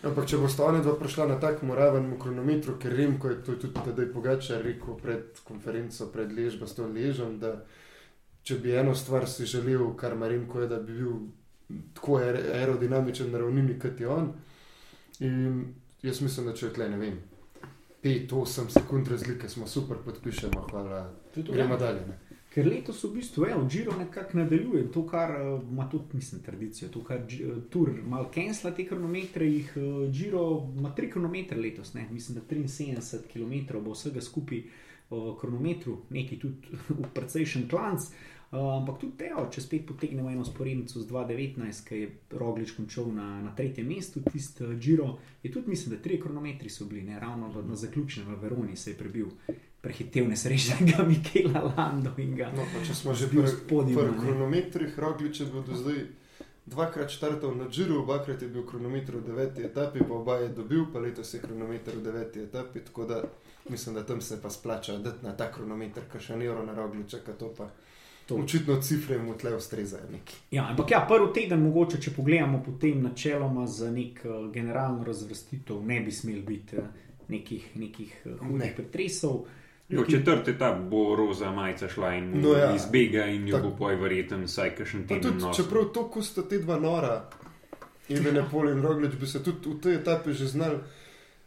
Ampak če boste oni dva prišla na tak moraven kronometru, ker Remko je to tudi tedaj Pogačar rekel pred konferenco, pred ležbo s to ležem, da če bi eno stvar si želel, kar ima Remko, je, da bi bil tako aer- aerodinamičen na ravnini, kot je on. In jaz mislim, da če tle, ne vem, 5-8 sekund razlike, smo super, podpišemo, hvala. Gremo dalje. Ne? Ker letos v bistvu je, Giro nekako nadaljuje to, kar uh, ima tudi, mislim, tradicijo. To, kar uh, Tur malo kensla te kronometre, jih uh, Giro ima tri kronometre letos, ne? mislim, da 73 km bo vsega skupaj uh, kronometru, neki tudi v precejšen klanc. Ampak tudi teo, če spet potegnemo eno sporednico z 2019, ki je Roglič končal na, na tretjem mestu, tisti Giro, je tudi, mislim, da tri kronometri so bili, ne ravno na zaključnem v Veroni se je prebil. Prehitev nesrečnega Mikela Lando in ga No, če smo že pri spodnji, pri kronometrih, Roglič je bil do zdaj dvakrat štartal na Džiru, obakrat je bil kronometer v deveti etapi, pa oba je dobil, pa letos je kronometer v deveti etapi, tako da mislim, da tam se pa splača dati na ta kronometer, kar še ne uro na Rogliča, ka to pa. To. Očitno cifre mu tle ustrezajo neki. Ja, ampak ja, prvi teden, mogoče, če pogledamo potem načeloma za nek uh, generalno razvrstitev, ne bi smel biti uh, nekih, nekih uh, hudih Ne. pretresov. Jo, četrti etap bo roza majica šla in mu No ja. ja. izbega in jo Tak- bo poj verjeten vsaj kakšen teden tudi, čeprav to, ko sta te dva nora, Evenepol in Roglič, bi se tudi v tej etapi že znali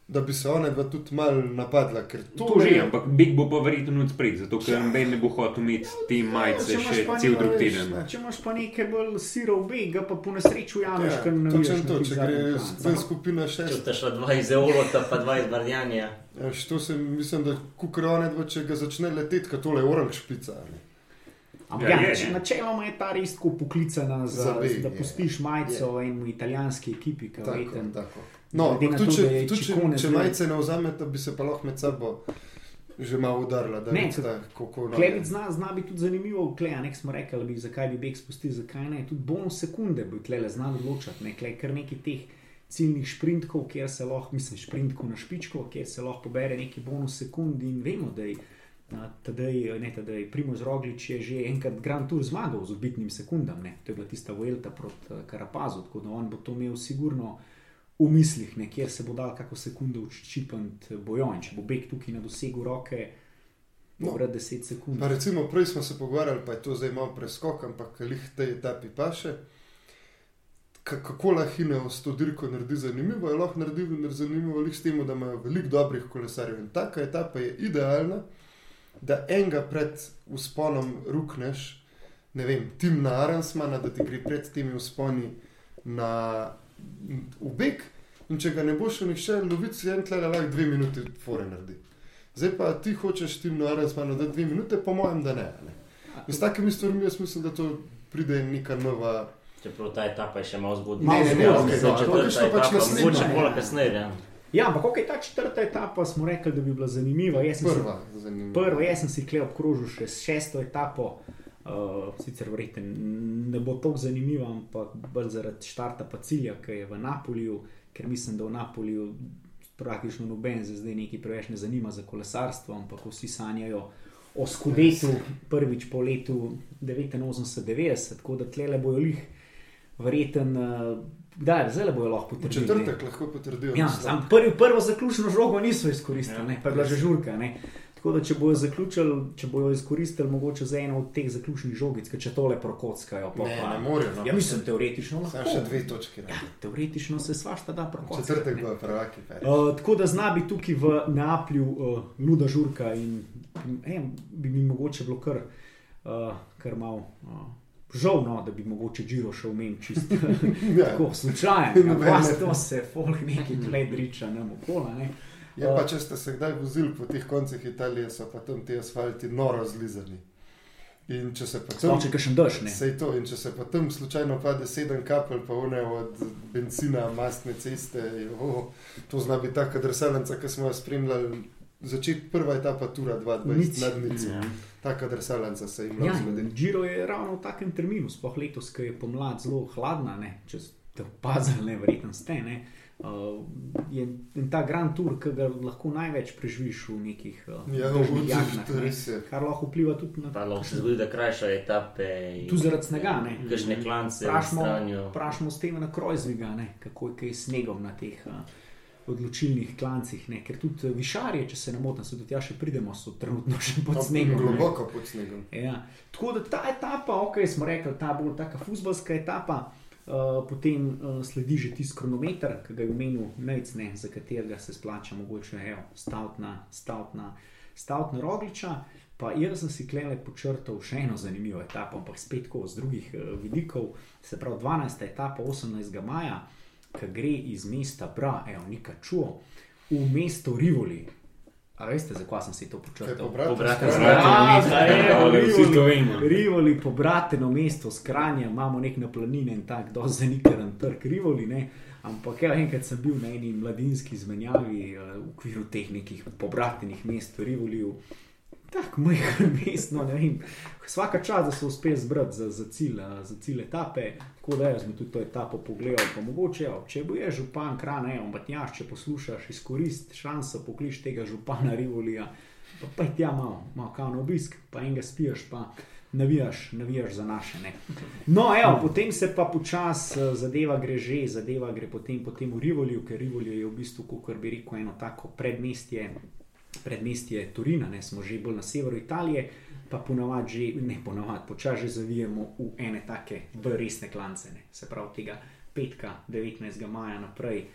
da bi se ona dva tudi malo napadla. ker To tole- že, ampak Big bo pa verjetno odspred, zato ker noben ne bo hotel imeti te majice Ja, če imaš še cel drug teden. ne. Če imaš pa nekaj bolj sirov bega, pa po nesreči ujameš, Ja, ker ne točno veš. to, če gre ven skupina Če šest. ste šla dva iz Evolota, pa dva iz Bardjanja. Ja, to se mislim, da kukrone dva, če ga začne leteti, kot tole orang špica. Ne? Ampak Ja, ja, je, ja, ne. načeloma je ta res tako poklicana, za, Za beg, da je. pustiš majico enemu italijanski ekipi, ki Tako, veten. No, ampak tudi če, tudi če, če majice ne vzamete, bi se pa lahko med sabo že malo udarila, da Ne, veste, kako Klevic zna, zna biti tudi zanimivo, klej, a nek smo rekli, bi, zakaj bi beg spustil, zakaj ne. Tudi bonus sekunde bi tle znal odločati, ne, klej, kar nekaj teh ciljnih šprintkov, kjer se lahko, mislim, šprintkov na špičko, kjer se lahko pobere neki bonus sekund in vemo, da je. Tadej, ne, tadej, Primoz Roglič je že enkrat Grand Tour zmagal z odbitnim sekundam, ne. to je bila tista Vuelta proti eh, Karapazu, tako da on bo to imel sigurno v mislih, ne, kjer se bo dal kako sekundo uččipant bojo in če bo beg tukaj na dosegu roke, No. Dobra, 10 sekund. Pa recimo, prej smo se pogovarjali, pa je to zdaj malo preskok, ampak lih tej etapi paše. Ka- Kako lahko Ineos to dirko naredi zanimivo, je lahko naredil zanimivo lih s tem, da imajo veliko dobrih kolesarjev. In taka etapa je idealna, da enega pred usponom rukneš, ne vem, tim na Aransmana, da ti gre pred temi usponi na v beg. In če ga ne bo šel nihče loviti, si en tleh lahko dve minuti fore naredi. Zdaj pa ti hočeš tim na Aransmanu dati dve minute, po mojem, da ne. ne. In s takimi stvarmi jaz mislim, da to pride neka nova. Čeprav ta etapa je še malo zgodnja. Ne, ne, ne, zgodnja, okej, zdaj no, četrta to je šlo pač etapa, naslednja. mogoče bolj kasneje. Ja. Ja, ampak ok, ta četrta etapa smo rekli, da bi bila zanimiva. Jaz sem si- Prva, zanimiva. Prva, jaz sem si klej obkrožil še s šesto etapo. Uh, sicer verjete, ne bo tako zanimiva, ampak bolj zaradi štarta pa cilja, ki je v Napoliju, ker mislim, da v Napoliju praktično noben se zdaj nekaj preveč ne zanima za kolesarstvo, ampak vsi sanjajo o skudetu prvič po letu 89-90, tako da tlele bojo lih verjeten, uh, kdaj, zdaj bojo lahko potrdili. ne. četrtek lahko potrdijo. Ja, prvi, prvo zaključno žogo niso izkoristili, Ja. ja, pa je bila že žurka. Ne. Tako da, če bojo zaključili, če bojo izkoristili mogoče za eno od teh zaključnih žogic, ker če tole prokockajo, pa, Ne, pa ne morejo. No. Ja, mislim, teoretično Samo lahko. še dve točke. Ja, teoretično se svašta da prokockati. Četrtek bo prvaki. Uh, tako da zna biti tukaj v Neaplju uh, luda žurka in eh, bi mi mogoče bilo kar, uh, kar malo uh, žal, no, da bi mogoče Džiro šel mem čist Ja. tako slučajno. Ja, ne- to se folk neki nam okola. Ne. Je pa, če ste se kdaj vozili po teh koncih Italije, so pa tam ti asfalti noro zlizani. In če se pa tam, Sploh če kakšen dež, ne. Sej to, in če se pa tam slučajno pade sedem kapelj, pa one od benzina, mastne ceste, jo, to zna biti taka drsalnica, ki smo jo spremljali. Začeti prva etapa, tura 22 Nič. nad nič. Ja. Taka drsalnica se jim Ja. Giro je ravno v takem terminu, sploh letos, ki je pomlad zelo hladna, ne, če ste opazili, ne, verjetno ste. Ne. Uh, je in ta Grand Tour, ki ga lahko največ preživiš v nekih uh, Ja, jagnah, to ne, je. kar lahko vpliva tudi na Pa lahko se zgodi, da krajša etape. in- Tu zaradi snega, ne. Kakšne klance Vprašamo, stranijo. vprašamo Stevena Krojzviga, ne, kako je kaj s snegom na teh uh, odločilnih klancih, ne, ker tudi višarje, če se ne motim, se do tja še pridemo, so trenutno še pod snegom. ne. Globoko pod snegom. Ja. Tako da ta etapa, ok, smo rekli, ta bolj taka futbalska etapa, uh, potem uh, sledi že tisti kronometer, ki ga je omenil Nejc, ne, za katerega se splača mogoče evo, stavtna, stavtna, stavtna rogliča. Pa jaz sem si klele počrtal še eno zanimivo etapo, ampak spet tako z drugih uh, vidikov, se pravi 12. etapa 18. maja, ki gre iz mesta Bra, evo, nika čuo, v mesto Rivoli. A veste, zakaj sem si to Kaj počrtal? zraven. Ja, mesto, to. Rivoli, pobrateno mesto, skranja, imamo nek na planine in tako, do zanikaren trg Rivoli. Ne? Ampak ja, enkrat sem bil na eni mladinski izmenjavi eh, v okviru teh nekih pobratenih mest v Rivoliju. Tako majhen mest, no ne vem. Vsaka čas, da so uspeli zbrati za, za, cilj, eh, za cilj etape, tako da jaz tudi to etapo pogledal. Pa mogoče, ja, če bo je župan krana, evo, Matjaš, če poslušaš, izkoristi šanso, pokliš tega župana Rivolija, pa pa tja malo, malo kao na obisk, pa enega spiješ, pa navijaš, navijaš za naše. Ne. No, evo, potem se pa počasi eh, zadeva gre že, zadeva gre potem, potem v Rivoliju, ker Rivolje je v bistvu, kot bi rekel, eno tako predmestje, predmestje Turina, ne, smo že bolj na severu Italije, pa ponavadi že, ne ponavadi, počasi že zavijemo v ene take bolj resne klance, ne. se pravi tega petka, 19. maja naprej.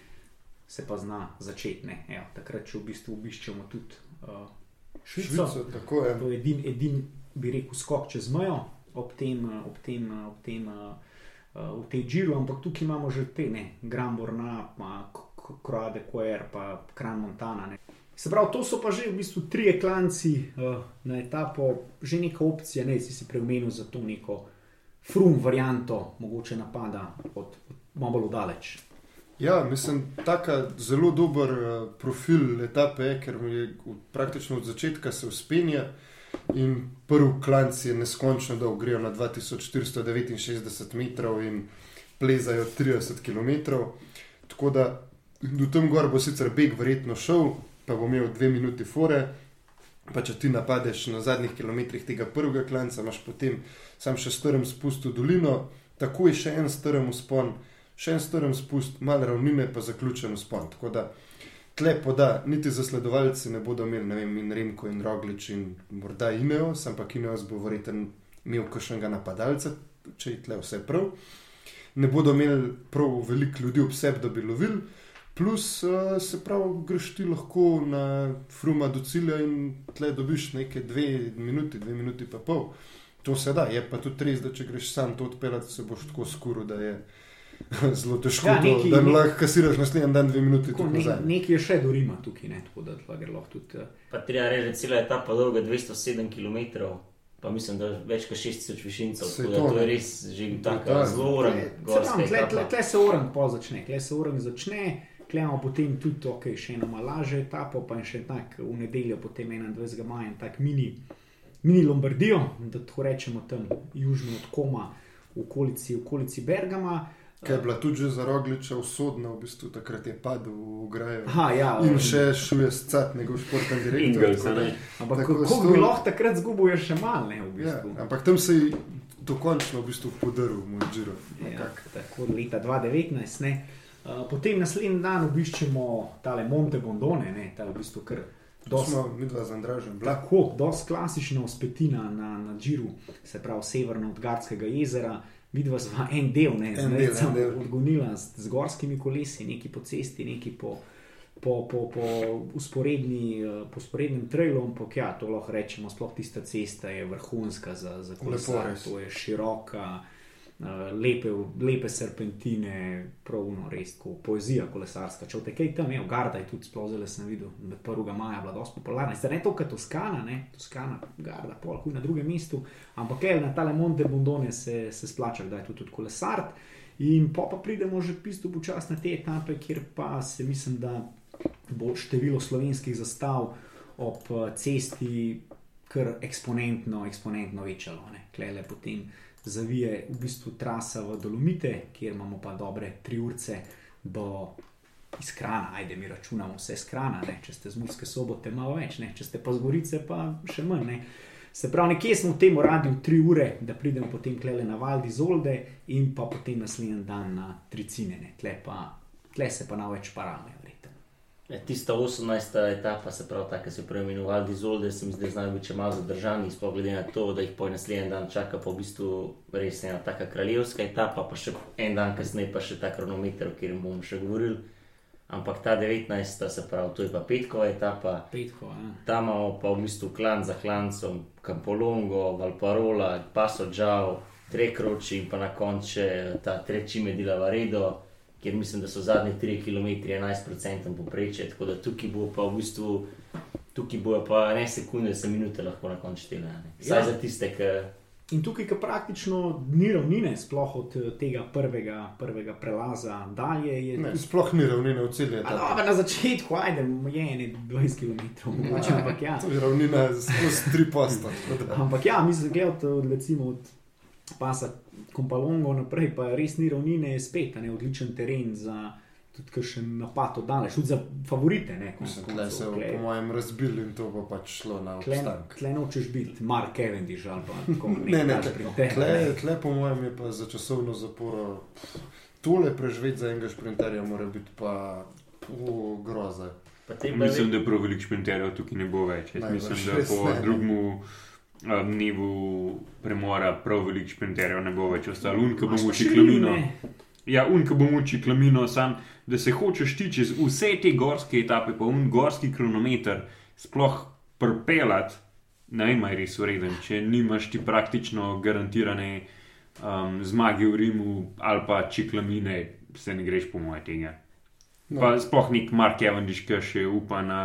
se pa zna začeti. ne. Evo, takrat, če v bistvu obiščemo tudi uh, Švico, Švico, tako je. to je edin, edin, bi rekel, skok čez mejo ob tem, ob tem, ob tem uh, v tej džiru, ampak tukaj imamo že te, ne, Gramborna, pa Kroade Koer, pa Kran Montana. Ne. Se pravi, to so pa že v bistvu tri klanci uh, na etapo, že neka opcija, ne si si preomenil za to neko frum varianto, mogoče napada od, od malo daleč. Ja, mislim, tako zelo dober uh, profil etape je, ker mi je v- praktično od začetka se uspenja in prvi klanc je neskončno dolg, grejo na 2469 metrov in plezajo 30 km. Tako da do tam gor bo sicer beg verjetno šel, pa bo imel dve minuti fore. Pa če ti napadeš na zadnjih kilometrih tega prvega klanca, imaš potem sam še strm spust v dolino, tako je še en strm uspon, še en strm spust, malo ravnine, pa zaključen uspon. Tako da tle poda, niti zasledovalci ne bodo imeli, ne vem, in Remko in Roglič in morda Ineos, ampak Ineos bo verjeten imel kakšnega napadalca, če je tle vse prav. Ne bodo imeli prav veliko ljudi ob sebi, da bi lovili. Plus, uh, se pravi, greš ti lahko na fruma do cilja in tle dobiš nekaj dve minuti, dve minuti pa pol. To se da, je pa tudi res, da če greš sam to odpeljati, se boš tako skuro, da je zelo težko, Ja, neki- to, da lahko kasiraš naslednji dan dve minuti Tako, tudi ne, nazaj. nekaj je še do Rima tukaj, ne, tako da gre lahko tudi. Uh, Pa treba reči, da je cela etapa dolga 207 km, pa mislim, da več kot 6000 višincev. Tako da to, je res že tako zelo pravi, tle, tle, etapa. tle se orang pol začne, tle se orang začne, tle imamo potem tudi okay, še eno malo lažje etapo, pa še tak v nedeljo, potem 21. maja, en tak mini, mini Lombardijo, da tako rečemo tam južno od Koma, v okolici, v okolici Bergama. Kaj je bila tudi že za Rogliča usodna, v bistvu takrat je padel v grajo. Aha, ja, In še šuje scat, njegov športni direktor. Ingels, tako? Ampak kako sto- bi lahko takrat zgubil, je še mal, ne v Ja, bistvu. ampak tam se je dokončno v bistvu podaril moj Giro. Ja, tako leta 2019. Ne. Uh, potem naslednji dan obiščemo tale Monte Bondone, ne, ta v bistvu kar To dosti smo mi dva z Andražem. Tako, dosti klasična uspetina na, na Džiru, se pravi severno od Gardskega jezera. Vidva sva en del, ne, En zdaj sem odgonila z, z gorskimi kolesi, neki po cesti, neki po, po, po, po, usporedni, eh, po usporednem trailu, ampak ja, to lahko rečemo, sploh tista cesta je vrhunska za, za kolesar, to je široka, eh, lepe, lepe serpentine, pravno res, tako poezija kolesarska. Če te kaj tam je, Garda je tudi sploh zelo sem videl, med 1. maja bila dosti popularna. Zdaj ne to, kot Toskana, ne, Toskana, Garda, pol, huj na drugem mestu, ampak le na tale Monte Bondone se, se splača, da je tudi, tudi kolesart. In pa, pridemo že pisto počasne te etape, kjer pa se mislim, da bo število slovenskih zastav ob eh, cesti kar eksponentno, eksponentno večalo. ne. Klele potem zavije v bistvu trasa v Dolomite, kjer imamo pa dobre tri urce do izkrana, ajde mi računamo vse skrana, ne. če ste z Murske sobote malo več, ne. če ste pa z Gorice pa še manj. Ne. Se pravi, nekje smo v tem radiju tri ure, da pridemo potem klele na Valdi Zolde in pa potem naslednji dan na Tricinene. Tle, pa, tle se pa na več parame, verjetno. Ja, tista 18. etapa, se pravi, ta, ki se preimenuje Dizolde, se mi zdaj znajo biti še malo zadržani, sploh glede na to, da jih po naslednji dan čaka pa v bistvu res ena taka kraljevska etapa, pa še en dan kasneje pa še ta kronometer, o katerem bomo še govorili. Ampak ta 19. se pravi, to je pa petkova etapa, Petko, ja. tam imamo pa v bistvu klan za klancem, Campolongo, Valparola, Paso Džao, Trekroči in pa na koncu ta Trečime di Lavaredo, kjer mislim, da so zadnji 3 km 11% poprečje, tako da tukaj bo pa v bistvu, tukaj bojo pa ne sekunde, se minute lahko na koncu štele. a ne. Saj Ja. za tiste, ki In tukaj, ki praktično ni ravnine, sploh od eh, tega prvega, prvega prelaza dalje, je Ne, sploh ni ravnine v etapi. dobro, na začetku, ajde, je ene 20 km, mogoče, ampak ja. To je ravnina skozi tri posta. tako da. Ampak ja, mislim, gledati od, recimo, od pasa Kompalongo naprej, pa res ni ravnine, je spet a ne, odličen teren za tudi še napad od daleč, tudi za favorite. Ne, Mislim, tle se tle- po mojem razbil in to bo pač šlo na obstanek. tle nočeš biti Mark Cavendish ali pa tako Ne, ne, tak tle, tle, ne. tle po mojem je pa za časovno zaporo. Tole preživeti za enega šprinterja mora biti pa o, groza. Mislim, je da prav veliko šprinterjev tukaj ne bo več. Jaz mislim, da po ne, ne. Dnevu premora prav veliko šprinterjev ne bo več ostalo. Unka šli še klamino. Ja, unka bom uči klamino, sam, da se hočeš ti čez vse te gorske etape, pa un gorski kronometer, sploh prpelat, ne vem, je res ureden, če nimaš ti praktično garantirane um, zmage v Rimu ali pa če klamine, se ne greš po moje tega. No. Pa sploh nek Mark Cavendish, ki še upa na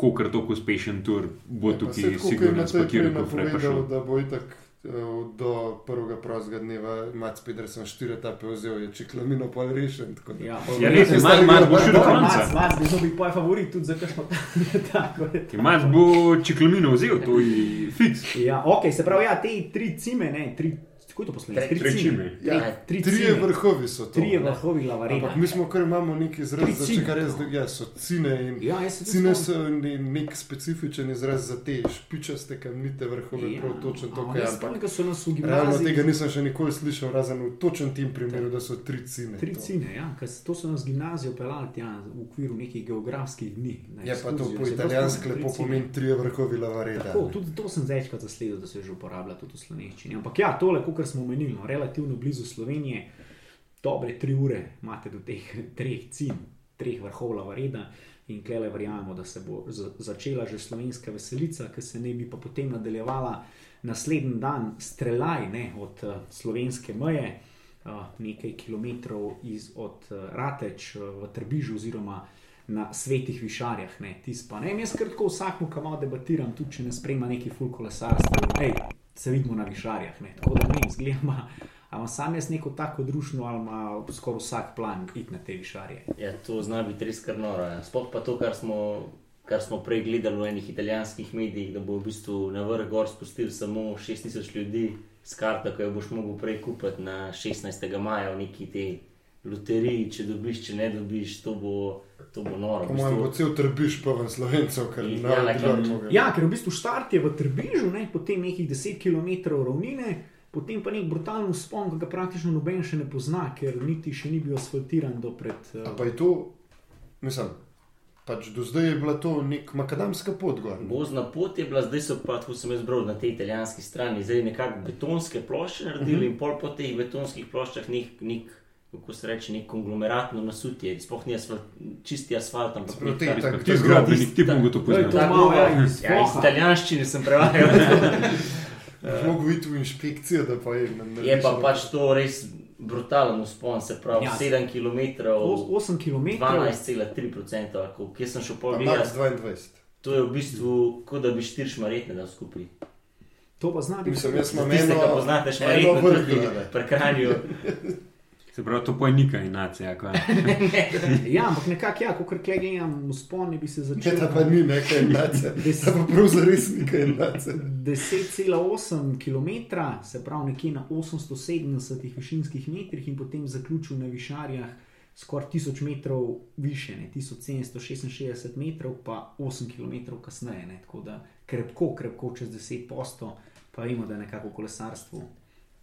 kokr tako uspešen tur, bo Ja, pa tukaj je sigurno Matej prej spakiral kofre. pa napovedal, šel. da bo itak eh, do prvega prostega dneva Mats Pedersen štiri etape vzel, je čeklamino pa rešen. tako da- Ja, Ja, res je, Mat bo šel do konca. Mac, bi bil tvoj favorit tudi za kakšno tako. je. Imaš bo čeklamino vzel, to je fiks. Ja, ok, se pravi, ja, te tri cime, ne, tri, kako je to poslednje? Tri- tri cime. Ja, tri Trije cime. vrhovi so to. Trije ne. vrhovi lavarena. Ampak mi smo kar imamo neki izraz, Tri za cine, če kar res, da ja, so cine in Ja, cine so ne- nek specifičen izraz za te špičaste kamnite vrhove, Ja, prav točno to, a, kaj je. Ampak ko so nas v realno gimnaziji. tega nisem še nikoli slišal, razen v točnem tem primeru, da so tri cine. Tri to. cine, ja, ker to so nas gimnazijo pelali tja v okviru nekih geografskih dni. na Je pa to po italijansko spomnim, lepo tri pomeni trije vrhovi lavareda. Tako, tudi to sem večkrat zasledil, da se že uporablja tudi v slovenščini. Ampak ja, tole, kot smo omenili, no, relativno blizu Slovenije, dobre tri ure imate do teh treh cin, treh vrhov lavareda. In klele verjamemo, da se bo za- začela že slovenska veselica, ki se ne bi pa potem nadaljevala naslednji dan, streljaj ne, od uh, slovenske meje, uh, nekaj kilometrov iz, od uh, Rateč uh, v Trbižu, oziroma na svetih višarjah. Ne, tis pa ne. Jaz kratko vsakmu, malo debatiram, tudi če ne spremlja neki full kolesarstvo, hej, se vidimo na višarjah. Ne. Tako da ne vem, zgleda. Ali ima sam jaz neko tako družno, ali ima skoraj vsak plan iti na te višarje. Ja, to zna biti res kar noro. ja. Sploh pa to, kar smo, kar smo prej gledali v enih italijanskih medijih, da bo v bistvu na vrh gor spustil samo 6000 ljudi s karto, ki jo boš mogel prej kupiti na 16. maja v neki te loteriji, če dobiš, če ne dobiš, to bo, to bo noro. Po V mojem bo cel trbiš poln slovencev, ker Ja, ne bi bilo Ja, ker v bistvu štart je v Trbižu, ne, potem nekih 10 km ravnine, potem pa nek brutalen spon, ki ga praktično noben še ne pozna, ker niti še ni bil asfaltiran do pred. A pa je to, mislim, pač do zdaj je bila to nek makadamska pot gor. Gozna pot je bila, zdaj so pa, ko sem jaz bral na tej italijanski strani, zdaj nekako betonske plošče naredili uh -huh. in pol po teh betonskih ploščah nek, nek kako se reče, nek konglomeratno nasutje, sploh ni asfalt, čisti asfalt, ampak Prav nek te tak- tak- Ti zgradbenik, ti bomo to to tako, malo, ja, ja, iz ja, italijanščine sem prevajal. Mogoče iti v inšpekcijo, da pa je. ne je pa pač to res brutalen uspon, se pravi Ja. 7 km, 8 km. 12,3%, kjer sem šel pol 22. To je v bistvu, kot da bi štiri šmaretne dal skupaj. To pa zna biti. Mislim, jaz imam tiste, eno, ki poznate šmaretne, vrh Se pravi, to je nika inacija. kva. Ja, ampak nekako, ja, kot gledam, v sponi bi se Če začel. ta pa ni nekaj enace, Des- ta pa prav zares nekaj enace. 10,8 km, se pravi nekje na 870 višinskih metrih, in potem zaključil na višarjah skoraj 1000 metrov više, ne, 1766 metrov, pa 8 km kasneje. Ne, tako da krepko, krepko čez 10 posto, pa vemo, da je nekako v kolesarstvu.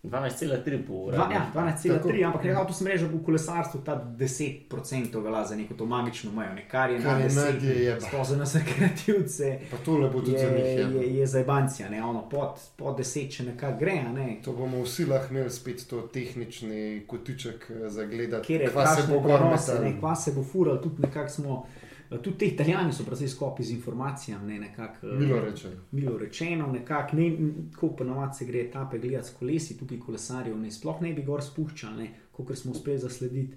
12,3 po uri. Ja, 12,3, Tako. ampak nekako to sem rekel, v kolesarstvu ta 10% velja za neko to magično mejo, ne, kar je Kar na je 10, je jeba. sploh za nas rekreativce Pa tole bo tudi je, za njih. je, jeba. je za Ibancija, ne, ono pod, pod deset, če nekako gre, a ne. To bomo vsi lahko imeli spet to tehnični kotiček eh, za gledati, Kjer je kva se bo kakšne gor prenose, metal. ne, kva se bo fural, tudi nekako smo, tudi te italijani so precej skopi z informacijami, ne, nekako. eh, Milo rečeno. Milo rečeno, nekako ne, tako ponovadi se gre etape gledati s kolesi, tukaj kolesarjev ne sploh ne bi gor spuščali, kot smo uspeli zaslediti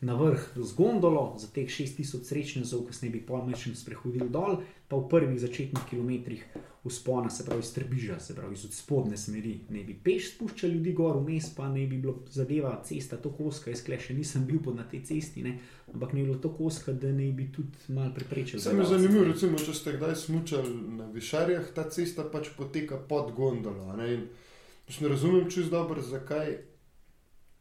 na vrh z gondolo za teh 6000 srečnežev, ki se ne bi polmečem sprehodili dol, pa v prvih začetnih kilometrih uspona, se pravi iz Trbiža, se pravi iz spodne smeri, ne bi peš spuščali ljudi gor, vmes pa ne bi bilo zadeva cesta tako oska, jaz kle še nisem bil pod na tej cesti, ne, ampak ne bi bilo tako oska, da ne bi tudi mal preprečil. Sam je zanimivo, recimo, če ste kdaj smučali na višarjah, ta cesta pač poteka pod gondolo. a Ne, In ne razumem čist dobro, zakaj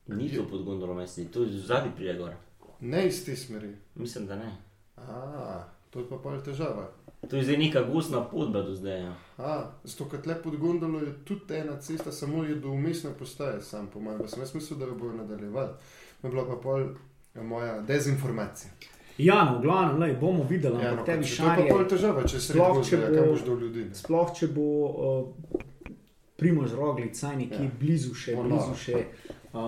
Ni to pod gondolo mesti, to je zadnji prije gor. ne iz te smeri. Mislim, da ne. A, to je pa pa težava. To je zdaj neka gostna podba do zdaj. Ja. A, zato ker tle pod gondolo je tudi ena cesta, samo je do umestne postaje, sam po mojem. Pa Sem jaz mislil, da jo bojo nadaljevali. Je bila pa pol ja, moja dezinformacija. Ja, no, v glavnem, lej, bomo videli, Ja, ampak no, te pač, to je pa pol težava, če se sploh, reče, če da bo- kaj boš do ljudi. ne. Sploh, če bo uh, Primož Roglic, saj nekje Ja. ja. blizu, še, Bo blizu še Uh,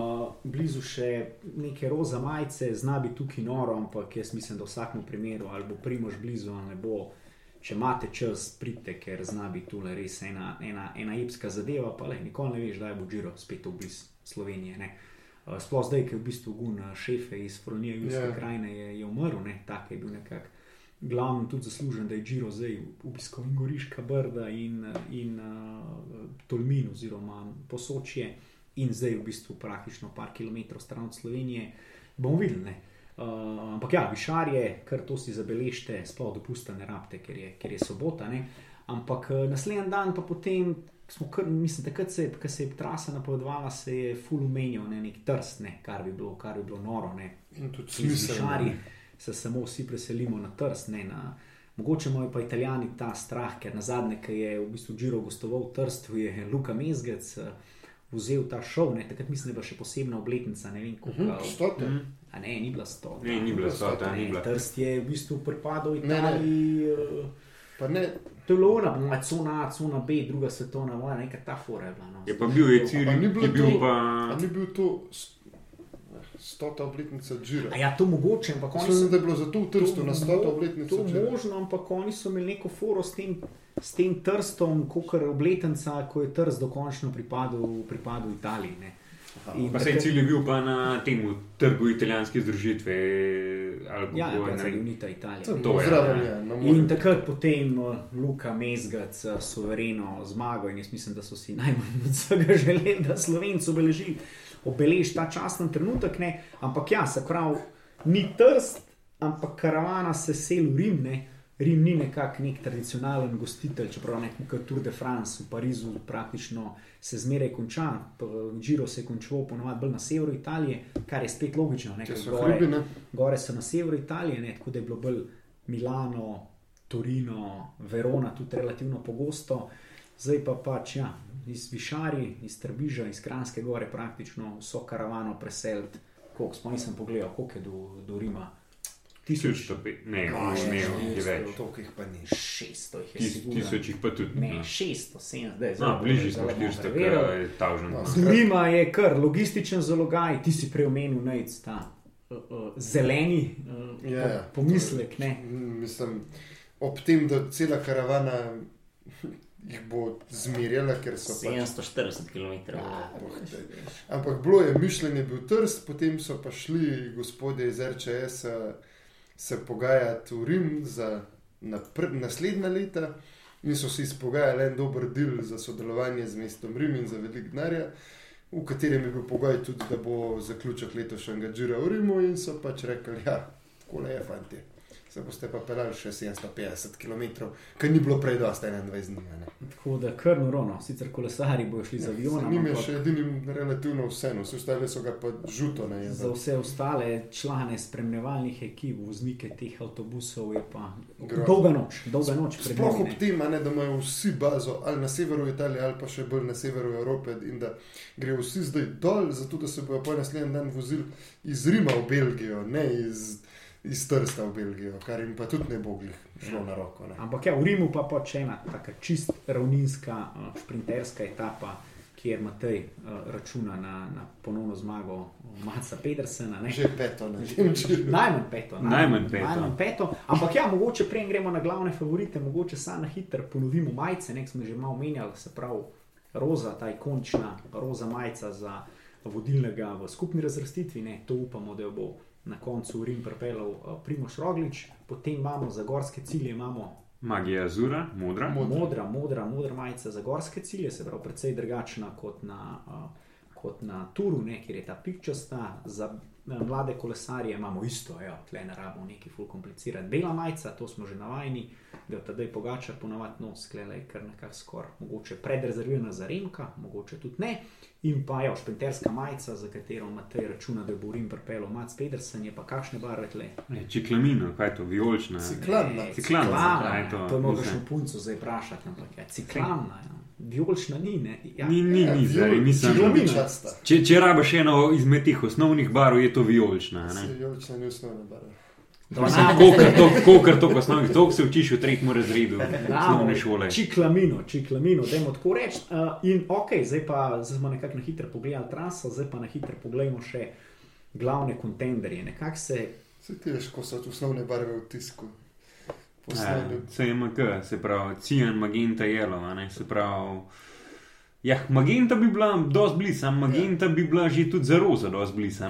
blizu še neke roza majice, zna biti tukaj noro, ampak jaz mislim, da v vsakem primeru ali bo primož blizu ali ne bo. Če imate čas, pridite, ker zna biti tu res ena, ena, ena epska zadeva, pa le nikoli ne veš, da bo Džiro spet v blizu Slovenije. Ne. Uh, sploh zdaj, ki je v bistvu gun uh, šefe iz Fronije, Južne Ja. yeah. krajine, je, je umrl, ne, tak je bil nekako glavni tudi zaslužen, da je Džiro zdaj obiskal in Goriška brda in, in uh, Tolmin oziroma Posočje in zdaj v bistvu praktično par kilometrov stran od Slovenije. Bomo videli. Ne? Uh, ampak ja, višar je, kar to si zabeležite, sploh dopusta ne rabite, ker je, ker je sobota. Ne? Ampak uh, naslednji dan pa potem. Smo kar, mislim, takrat, se, ko se je trasa napovedovala, se je full umenjal ne, nek trst, ne, kar, bi bilo, kar bi bilo noro. Ne. In tudi višari se samo vsi preselimo na trst. Ne, na, mogoče imajo pa italijani ta strah, ker na zadnje, ki je v bistvu Džiro gostoval v trstvu, je Luka Mezgec uh, vzel ta šov. Ne, takrat mislim, da je bila še posebna obletnica. Ne vem, koliko. Mhm, stote. A ne, ni bila sto. Ne, ni bila stota, ni bila. Trst je v bistvu pripadal Ne, ne. Italiji. Ne, Pa ne, To je bilo ona, moja cona A, cona B, druga svetovna vojna, neka ta fora je bila. No. Je pa bil je cilj, ni bilo je bil to- pa. a ni bil to stota obletnica Džira. A ja, to mogoče, ampak oni Mislim, so da je bilo zato v Trstu na stoto mo- obletnico To Džira. možno, ampak oni so imeli neko foro s tem, s tem trstom, kot je obletnica, ko je trst dokončno pripadal, pripadal Italiji. Ne. Pa se takrat- cilj je bil pa na tem trgu italijanske združitve. Ja, ja, ne za vem. Unita Italija. To To je, je zraven, ja. ja, na In takrat potem uh, Luka Mezgac uh, suvereno zmagal in jaz mislim, da so si najmanj od vsega želeli, da Slovenci obeleži, obeleži ta časten trenutek. Ne? Ampak ja, se pravi, ni trst, ampak karavana se seli v Rim. Ne? Rim ni nekak nek tradicionalen gostitelj, čeprav ne kot Tour de France v Parizu praktično se zmeraj konča. Giro se je končal ponovadi bolj na severu Italije, kar je spet logično. Ne? So gore- hribi, ne? gore so na severu Italije, ne, tako da je bilo bolj Milano, Torino, Verona tudi relativno pogosto, zdaj pa pač ja, iz Višari, iz Trbiža, iz Kranske gore praktično vso karavano preseliti. Koliko smo nisem pogledal, koliko je do, do Rima? 1105, ne, ne, je več. Toliko jih pa ni. 600 jih je sigurno. tisoč jih pa tudi. Ne, no. 670, zdaj je No, bližje smo zelo 400, preveril. kar je tavžen. No, Z Rima je kar logističen zalogaj, ti si prej omenil, nec, ta uh, uh, zeleni uh, Ja, ja. po, pomislek. Ne? Mislim, ob tem, da cela karavana jih bo zmerjala, ker so pač. 740 km. Oh, daj. Ampak bilo je mišljenje, bil trst, potem so pa šli gospodje iz RČS se pogajati v Rim za napr- naslednja leta in so si izpogajali en dober del za sodelovanje z mestom Rim in za velik denarja, v katerem je bil pogoj tudi, da bo zaključek letošnjega Džira v Rimu in so pač rekli, ja, tako je, fanti. Se boste pa pelali še 750 km, kar ni bilo prej dosta 21 dni. ne. Tako da kar norono, sicer kolesari bojo šli z avionom, Njim je ampak še edinim relativno vseeno, vse ostale so ga pa žuto na za vse ostale člane spremljevalnih ekip, voznike teh avtobusov je pa Grozno. dolga noč, dolga noč Sploh ob tem, ne, da imajo vsi bazo ali na severu Italije, ali pa še bolj na severu Evrope, in da grejo vsi zdaj dol, zato da se bojo pa naslednji dan vozili iz Rima v Belgijo, ne iz, iz Trsta v Belgijo, kar jim pa tudi ne bo šlo na roko. Ne. Ampak ja, v Rimu pa pač ena taka čist ravninska, uh, šprinterska etapa, kjer Matej uh, računa na, na ponovno zmago Maca Pedersena. ne. Že peto na Nemčijo. Najmanj peto. Najmanj peto. Najmanj peto. Ampak ja, mogoče prej gremo na glavne favorite, mogoče samo na hitro ponovimo majice, nek smo že malo omenjali, se pravi roza, ta ikonična roza majica za vodilnega v skupni razvrstitvi. Ne, to upamo, da jo bo na koncu Rim pripeljal uh, Primoš Roglič, potem imamo za gorske cilje, imamo Magija Azura, modra. Mod- Modra. modra, modra, modra majica za gorske cilje, se pravi, precej drugačna kot na, uh, kot na Turu, ne, kjer je ta pikčasta. Za uh, mlade kolesarje imamo isto, ja, tle ne rabimo neki ful komplicirati. Bela majica, to smo že navajeni, da jo tedaj pogača ponavadi nos, klele je kar nekako skoraj, mogoče predrezervirana za Remka, mogoče tudi ne. In pa je šprinterska majica, za katero Matej računa, da bo v Rim pripeljal Mac Pedersen, je pa kakšne barve tle. Ne, Čiklamina, kaj je to, vijolična. Ciklan, Ne, Ciklan, ciklana, kaj je to? To je mogoče Mislim. punco zdaj vprašati, ampak je ciklana, ja. vijolična ni. Ne? Ja. Ni, ni, ni, zdaj, nisem. Če, če rabiš eno izmed teh osnovnih barv, je to vijolična. ne? Se Jolična ni osnovna barva. Kolikor to posnovi, to se učiš v tretjem razredu osnovne šole. Čiklamino, čiklamino, da jim tako reči. Uh, in ok, zdaj pa zdaj smo nekako na hitro pogledali traso, zdaj pa na hitro pogledamo še glavne kontenderje. Nekako se Se ti veš, ko so osnovne barve v tisku. Ja, Poslovni. CMK, se pravi, cijan, magenta, jelo, a ne, se pravi. Ja, magenta bi bila dosti blizu, magenta bi bila že tudi za roza dosti blizu,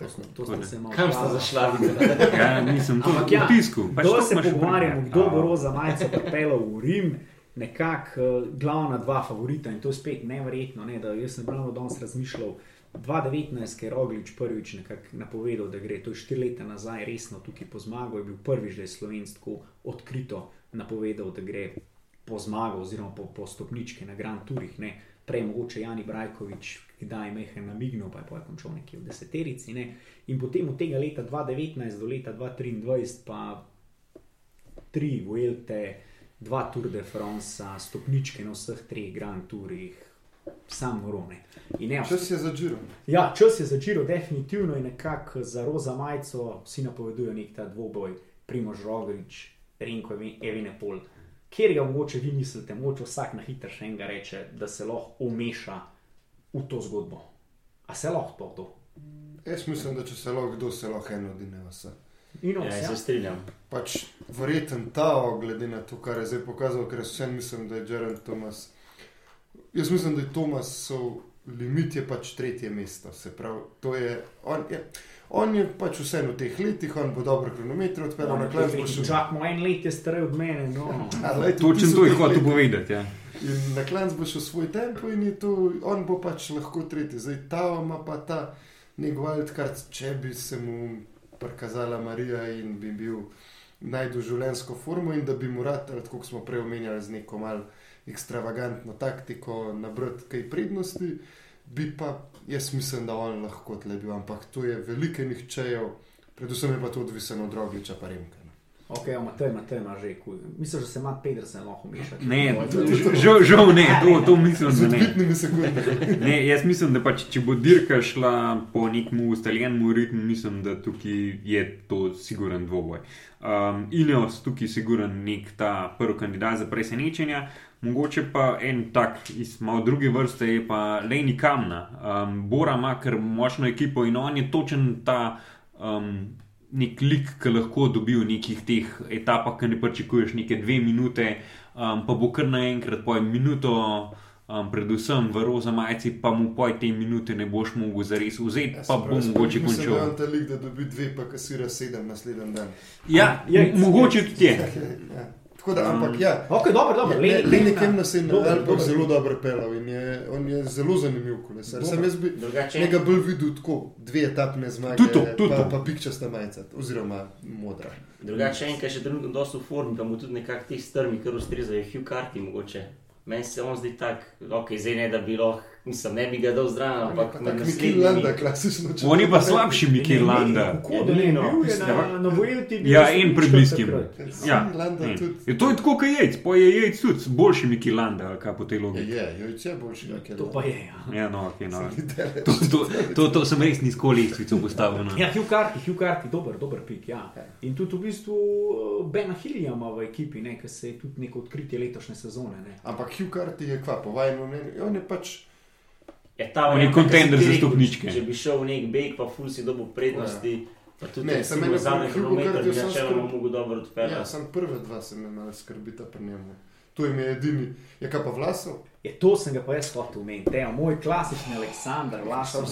je. Tako. to ste se malo. Kam sta hvalili. zašla? Ja, nisem to Ampak ja, v tisku. pač Kdo to se pogovarjamo, kdo bo roza majico pripeljal v Rim, nekako uh, glavna dva favorita in to je spet neverjetno. Ne, da jaz sem ravno danes razmišljal. 2019, ki je Roglič prvič napovedal, da gre, to je štiri leta nazaj, resno tukaj po zmagu, je bil prvič, da je slovensko odkrito napovedal, da gre po zmagu oziroma po, po stopnički na Grand Tourih. Ne. Prej mogoče Jani Brajkovič, kdaj mehen namignil, pa je pa končal nekje v deseterici. Ne. In potem od tega leta 2019 do leta 2023 pa tri Vuelte, dva Tour de France, stopničke na vseh treh Grand Tourih, sam Rome. In ne, Čas je za Džiro. Ja, čas je začel, definitivno je nekako za roza majico, vsi napovedujejo nek ta dvoboj, Primož Roglič, Renko Evinepol. Kjer ga mogoče vi mislite, mogoče vsak na hitro še enega reče, da se lahko umeša v to zgodbo. A se lahko to? to? Jaz mislim, da če se lahko kdo, se lahko eno odine vse. In Ja, vse. se strinjam. Pač verjeten ta, glede na to, kar je zdaj pokazal, ker vsem mislim, da je Jared Thomas. Jaz mislim, da je Thomasov limit je pač tretje mesto. Se pravi, to je, on je, on je pač vseeno v teh letih, on bo dobro kronometre odpeljal na klanc, bo šel. Čak, moj en let je starej od mene. No. Točno to je hotel povedati. Ja. In na klanc bo šel svoj tempo in to, on bo pač lahko tretji. Zdaj ta ima pa ta nek wildcard, če bi se mu prikazala Marija in bi bil najdu življenjsko formo in da bi mu rad, kot smo prej omenjali, z neko mal ekstravagantno taktiko nabrati kaj prednosti, bi pa jaz mislim, da on lahko tle bil, ampak to je velike nihčejev, predvsem je pa to odvisno od Rogliča pa Remka. Ok, Matej, Matej ima že kuj. Mislim, da se ima Pedersen lahko meša. Ne, žal, žal ne, to, to mislim, da ne. ne. Jaz mislim, da pač, če bo dirka šla po nekem ustaljenemu ritmu, mislim, da tukaj je to siguren dvoboj. Um, Ineos tukaj je siguren nek ta prvi kandidat za presenečenja. Mogoče pa en tak iz malo druge vrste je pa Leni Kamna. Um, Bora ima kar močno ekipo in on je točen ta um, nek lik, ki lahko dobi v nekih teh etapah, ki ne pričakuješ neke dve minute, um, pa bo kar naenkrat pojem minuto. Um, predvsem v roza majici, pa mu poj te minute ne boš mogel zares vzeti, Ja, pa bo mogoče je končal. on ta lik, da dobi dve, pa kasira sedem naslednji dan. Ja, Je, m- mogoče tudi je. Ja. Tako da, ampak ja. Ok, dobro, dobro. Le, le Leni nekem nas je na Dober, Alpah dober. zelo dobro pelal in je, on je zelo zanimiv kolesar. Dober. Sam jaz bi Drugače, njega bolj videl tako, dve etapne zmage, Tudi to, tudi pa, to. pa pikčasta majica, oziroma modra. drugače en, ki je še trenutno dosto v formi, pa mu tudi nekako ti strmi, kar ustrezajo, Hugh Carty mogoče. Meni se on zdi tak, ok, zdaj ne da bi lahko, mislim, ne bi ga dal zdrav, ampak Tako Mikil Landa, klasično. če On je to pa slabši Mikel Landa. No, je na, na Vuelti. bil Ja, je en pred bliskim. Ja, Landa en. tudi. Je to je tako, kot jejc, pa je jejc tudi boljši Mikel Landa, kaj po tej Je, logiki. je, jojč je boljši. kot je To pa je. Ja, Ja, no, ok, no. To, to, to, to sem res nizko lestvico postavil. No. ja Hugh Carty, Hugh Carty, dober, dober pik. Ja. In tudi v bistvu eh, Bena Hillija ima v ekipi, ne, ki se je tudi neko odkritje letošnje sezone. Ne. Ampak Hugh Carty je kva, po vajnu mnenju, on je pač, Je ta On je varianta, kontender za stopničke. Če bi šel v nek beg, pa ful si dobil prednosti, pa tudi Ne, recimo, mene zadnji kilometer bi sam načeloma mogel dobro ja, odpeljati. sam prve dva se me malo skrbita pri njemu. To jim je edini, je kaj pa vlasov? Je to sem ga pa jaz hotel omeniti, Evo, moj klasični Aleksandr Vlasov.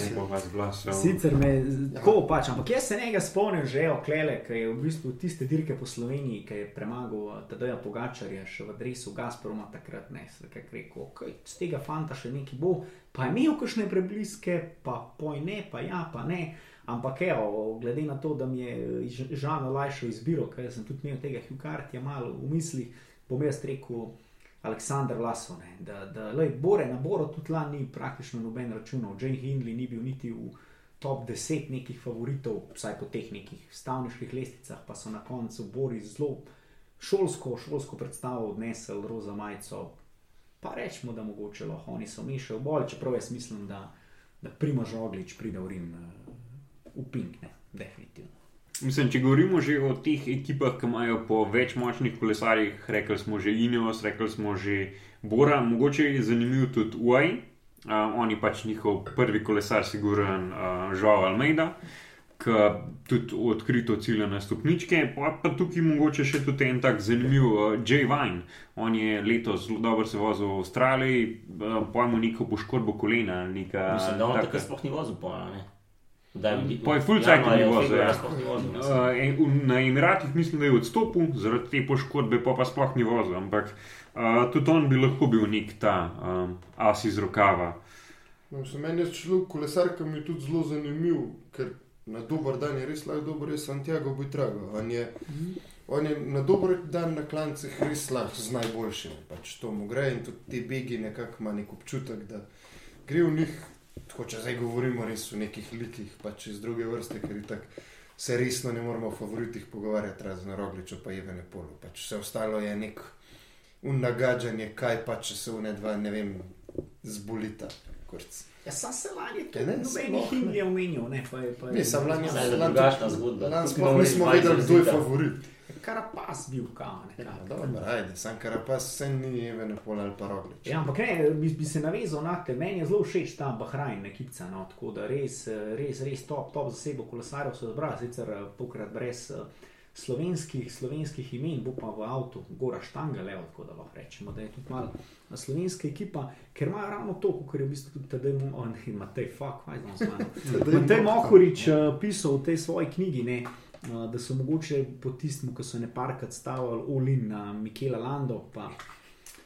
Sicer me tako pač, ampak jaz se njega spomnim že o Klele, ki je v bistvu tiste dirke po Sloveniji, ki je premagal eh, Tadeja Pogačarja še v adresu Gazproma takrat, ne, se kaj rekel, ok, z tega fanta še neki bo, pa je imel kakšne prebliske, pa poj ne, pa ja, pa ne. Ampak, evo, glede na to, da mi je Ž- Žan olajšal izbiro, ker sem tudi imel tega Hukartija malo v mislih, bom jaz rekel Aleksandr Lasone, da, da lej, Bore na Boro tudi lani ni praktično noben računal, Jane Hindley ni bil niti v top 10 nekih favoritov, vsaj po teh nekih stavniških lesticah, pa so na koncu Bori zelo šolsko, šolsko predstavo odnesel roza majico. Pa rečemo, da mogoče lahko oni so mešali bolj, čeprav jaz mislim, da, da Primož Oglič pride v Rim eh, v Pink, ne, definitivno. Mislim, če govorimo že o teh ekipah, ki imajo po več močnih kolesarjih, rekli smo že Ineos, rekli smo že Bora, mogoče je zanimiv tudi UAE. Uh, oni pač njihov prvi kolesar, siguren, uh, Žao Almeida, ki tudi odkrito cilja na stopničke. Pa, pa tukaj mogoče še tudi en tak zanimiv uh, Jay Vine. On je letos zelo dobro se vozil v Avstraliji, uh, pojmo neko poškodbo kolena. Neka, Mislim, da on takrat sploh ni vozil po ne. Da je Po je full cycle ni vozil, ja. sploh ni vozil. mislim. Uh, en- v- na Emiratih mislim, da je odstopil zaradi te poškodbe, pa pa sploh ni vozil. Ampak uh, tudi on bi lahko bil nek ta um, as iz rokava. No, meni je človek, kolesar, ki mi je tudi zelo zanimiv, ker na dober dan je res lahko dober, je Santiago Buitrago. On je, on je na dober dan na klancih res lahko z najboljšim. Pač to mu gre in tudi te begi nekako ima nek občutek, da gre v njih, tako če zdaj govorimo res v nekih likih, pač iz druge vrste, ker je tako. Se resno ne moramo o favoritih pogovarjati, razen Rogliča, pa je ne polo. Pač vse ostalo je nek unagađanje, kaj pa če se v ne dva, ne vem, zbolita. Kurc. Ja, sam se lani Ja, ne, nobenih sploh ne. himn je omenil, ne, pa je, pa je Ne, sam lani Zdaj je lani- drugačna zgodba. Lani Tukaj sploh imamo nismo res vedeli, kdo je Bajzer favorit. Karapas bil kao nekako. Ja, dobro, ajde, sam Karapas se ni Even Pol ali pa Roglič. Ja, ampak ne, bi, bi se navezal na te. Meni je zelo všeč ta Bahrajn, ekipa. No, tako da res, eh, res, res top, top za sebo kolesarjev so zbrali, sicer eh, tokrat brez eh, slovenskih, slovenskih imen, bo pa v avtu Gora Štanga, levo, tako da lahko rečemo, da je tudi malo slovenska ekipa, ker imajo ravno to, kar je v bistvu tudi Mo- oh, ne, Matej, fuck, kaj znam z mano. Matej Mohorič uh, pisal v tej svoji knjigi, ne, uh, da so mogoče po tistem, ko so ne parkrat stavili Olin na Mikela Lando, pa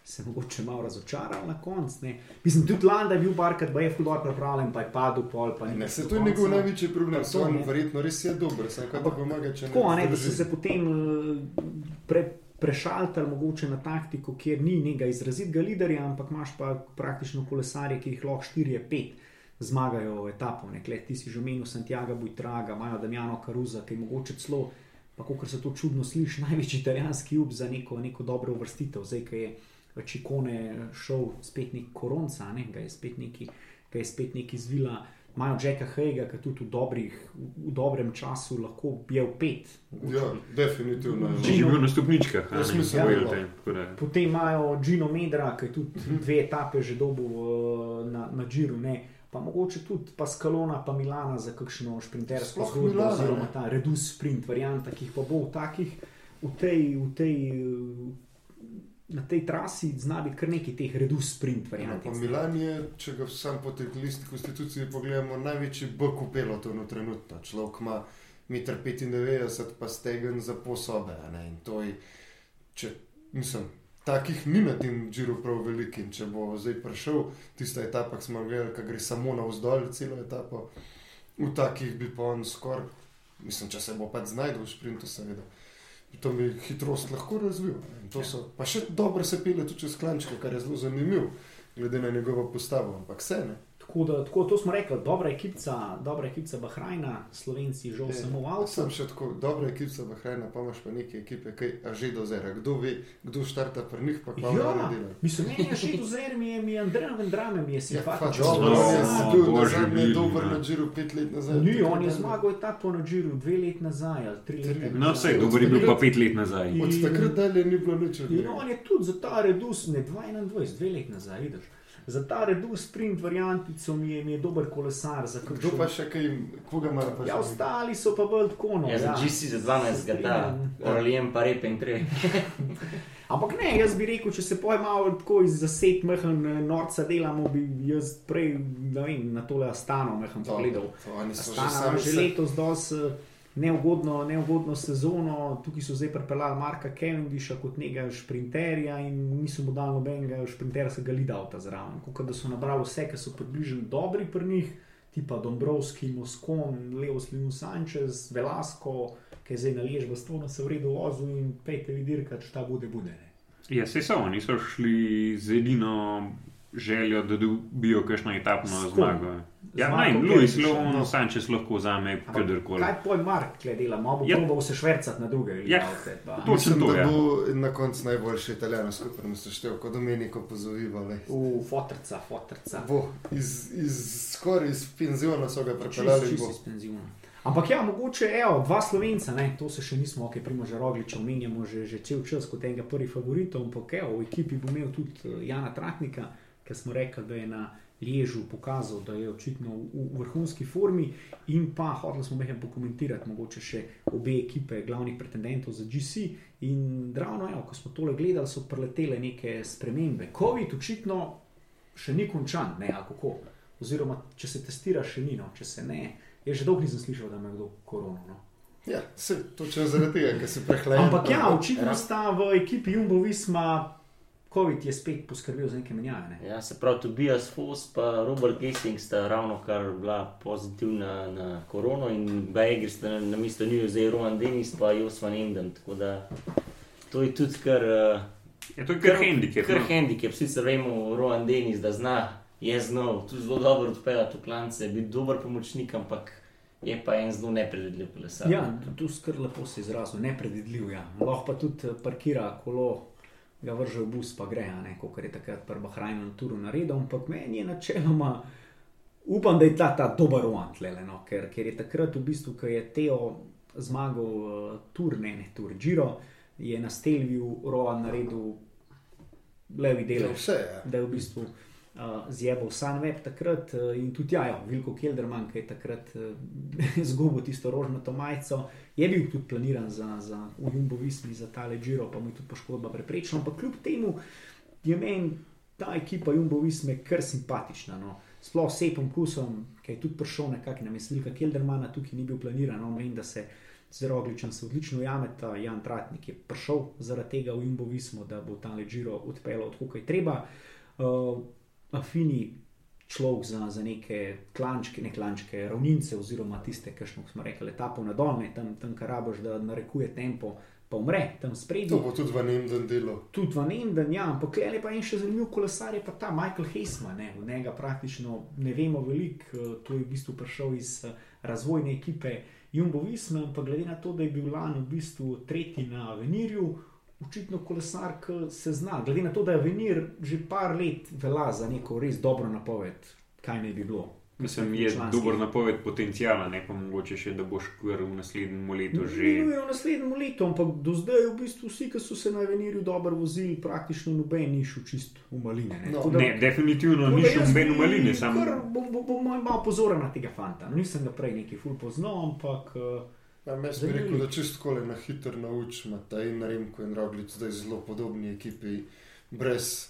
se mogoče malo razočaral na koncu. Mislim, tudi Landa je bil parkrat, pa je fudor pripravljen, pa je padel pol. Pa Ne, se to je njegov največji problem. To, on ne. verjetno res je dober, samo kaj pa pomaga, če ne. Tako, ne, da so se potem eh, pre, prešaltali mogoče na taktiko, kjer ni nekega izrazitega liderja, ampak imaš pa praktično kolesarje, ki jih lahko 4-5 zmagajo etapo. Ne. Kle, ti si že omenil Santiago Bujtraga, imajo Damjano Karuza, ki je mogoče celo, pa kako se to čudno sliši, največji italijanski up za neko, neko dobro uvrstitev. Zdaj, ki je v Čikone šel spet nek koronca, ne, ga je spet neki, ga je spet neki zvila. Imajo Jacka Hejga, ki tudi v, dobrih, v dobrem času lahko je v pet. mogoče Ja, definitivno. Če je bil na stopničkah, a Jaz ne, mislim, v da je da- Potem imajo Gino Medra, ki je tudi dve etape že dobil uh, na, na Džiru, ne. pa mogoče tudi Paskalona, pa Milana za kakšno šprintersko zgodbo, oziroma ta Redus sprint varianta, ki jih pa bo v takih, v tej, v tej, uh, na tej trasi zna biti kar nekaj teh Redus sprint variant. pa Milan je, če ga sam po tej listi konstitucije pogledamo, največji bk v pelotonu trenutno. Človek ima 1,95 m, pa stegen za pol sobe. a ne, In to je, če, mislim, takih ni na tem džiru prav veliko. In če bo zdaj prišel tista etapa, ki smo gledali, ki gre samo na vzdolj celo etapo, v takih bi pa on skoraj, mislim, če se bo pač znašel v sprintu, seveda. To bi hitrost lahko razvil. a ne. In To so, pa še dobro se pele tudi čez klančke, kar je zelo zanimivo, glede na njegovo postavo, ampak vse ne. Tako da, tako, to smo rekli, dobra ekipa, dobra ekipa Bahrajna, Slovenci žal Je, samo v avtu. Sem še tako dobra ekipa, Bahrajna, pa imaš pa neke ekipe, ki že dozera. Kdo ve, kdo štarta pri njih, pa kaj Ja, ja, dela. mislim, meni je še tu zelo, mi je, mi je Andrej Vendrame, mi je Ja, pa simpatičen. dobro, No, on je o, bil na bože zadnje mili, dober ne. na džiru pet let nazaj. Ni, on je zmagal etapo na Džiru dve leti nazaj ali tri leta nazaj. No, vse, dober je bil pa pet let nazaj. Od takrat dalje ni bilo nič. on je tudi za ta redus, ne 22, dve leti nazaj, vidiš. Za ta redus sprint variantico mi je, mi je dober kolesar. Za Kdo kakšen- pa še kaj, koga ima pa Ja, še? ostali so pa bolj tako. No, Ja, za GC za 12 ga ta, Orlijem pa rep in tre. Ampak ne, jaz bi rekel, če se poje malo tako iz zased mehen norca delamo, bi jaz prej ne vem, na tole Astano mehen pogledal. To, oni so že Astana že letos dosti neugodno, neugodno sezono, tukaj so zdaj pripeljali Marka Cavendisha kot nekega šprinterja in niso mu dali nobenega šprinterskega lidavta zraven. Kot da so nabrali vse, ki so približno dobri pri njih, tipa Dombrovski, Moskon, Leo Slinu Sanchez, Velasco, ki je zdaj nalež v stonu, se v redu vozil in pejte vidirka, če ta bude, bude. Ne. Ja, se so, oni so šli z edino željo, da dobijo kakšno etapno S kom? zmago. Ja, ne, Markom Luis Leon, no. Sanchez lahko vzame kadarkoli. Kaj poj Mark, kle dela, malo bo Ja. probal se švrcati na druge Ja. To- Točno da ja. bo na koncu najboljši italijan skupaj, mi se štev, kot Domeniko pozovival. V fotrca, fotrca. Bo iz, iz skoraj iz penziona so ga Čist, prepeljali. čist bo. iz penziona. Ampak ja, mogoče, evo, dva slovenca, ne, to se še nismo, ok, primo že rogliče, omenjamo že, že cel čas kot enega prvih favoritov, ampak evo, v ekipi bo imel tudi eh, Jana Tratnika, ker smo rekli, da je na Ježu pokazal, da je očitno v, vrhunski formi in pa hoteli smo mehko pokomentirati mogoče še obe ekipe glavnih pretendentov za GC in ravno, evo, ko smo tole gledali, so preletele neke spremembe. COVID očitno še ni končan, ne, kako, oziroma če se testira še ni, no, če se ne, jaz že dolgo nisem slišal, da ima kdo korono. No. Ja, se točno zaradi tega, ker se prehlaja. Ampak ja, očitno sta v ekipi Jumbo Visma, COVID je spet poskrbel za neke menjave. Ne? Ja, se pravi, Tobias Foss in Robert Gessing sta ravno kar bila pozitivna na korono in Bajger sta na, na mestu njiju zdaj Roman Denis pa Jos van Enden. Tako da to je tudi kar. Uh, Je to je kar handicap. Kar no. handicap, sicer vemo, Roman Denis, da zna, je znal, tudi zelo dobro odpeljati v klance, biti dober pomočnik, ampak je pa en zelo nepredvidljiv kolesar. Ja, tu- tu skr lepo se izrazil, nepredvidljiv. Ja. Lahko pa tudi eh, parkira kolo, ga vrže v bus, pa gre, ne, kot je takrat prva hrana na turu naredil. Ampak meni je načeloma, upam, da je ta, ta dober tlele, no, ker, ker je takrat v bistvu, ko je Teo zmagal uh, tur, ne, ne tur, Giro, je na Stelviju roman naredil levi del. Ja, vse je. da je v bistvu uh, zjebal Sunweb takrat uh, in tudi ja, Vilko Kelderman, ki je takrat uh, izgubil tisto rožnato majico, je bil tudi planiran za, za Jumbo Vismi, za ta Leđiro, pa mu je tudi poškodba preprečila. Ampak kljub temu je meni ta ekipa Jumbo Visme kar simpatična. No. Sploh s Sepom Kusom, ki je tudi prišel nekako na mesto Vilka Keldermana, tukaj ni bil planiran, no, in da se z Rogličem se odlično ujameta. Jan Tratnik je prišel zaradi tega v Jumbo Vismo, da bo ta Leđiro odpeljal od koga je treba. Uh, afini človek za, za neke klančke, ne klančke, ravnince, oziroma tiste, ki smo rekli, etapo na dolne, tam, tam kar raboš, da narekuje tempo, pa umre tam To spredje. bo tudi v Nemden delo. Tudi v Nemden, ja, ampak le pa en še zanimiv kolesar je pa ta Michael Heisman, ne, od njega praktično ne vemo veliko, eh, to je v bistvu prišel iz eh, razvojne ekipe Jumbo Visma, ampak glede na to, da je bil lani v bistvu tretji na Avenirju, očitno kolesar, ki se zna, glede na to, da je Avenir že par let velja za neko res dobro napoved, kaj naj bi bilo. Mislim, je Članski. dober napoved potencijala, ne pa mogoče še, da boš kar v naslednjem letu že. Že v naslednjem letu, ampak do zdaj v bistvu vsi, ki so se na Avenirju dobro vozili, praktično noben ni šel čist v maline. Ne, No, Tako da- Ne, definitivno ni šel noben v maline, samo kar Bom bom- bom malo malo pozoren na tega fanta. No, nisem ga prej neki ful poznal, ampak uh, Ja, jaz bi rekel, da čist kole na hitro naučimo, da in Remko in Roglič zdaj zelo podobni ekipi, brez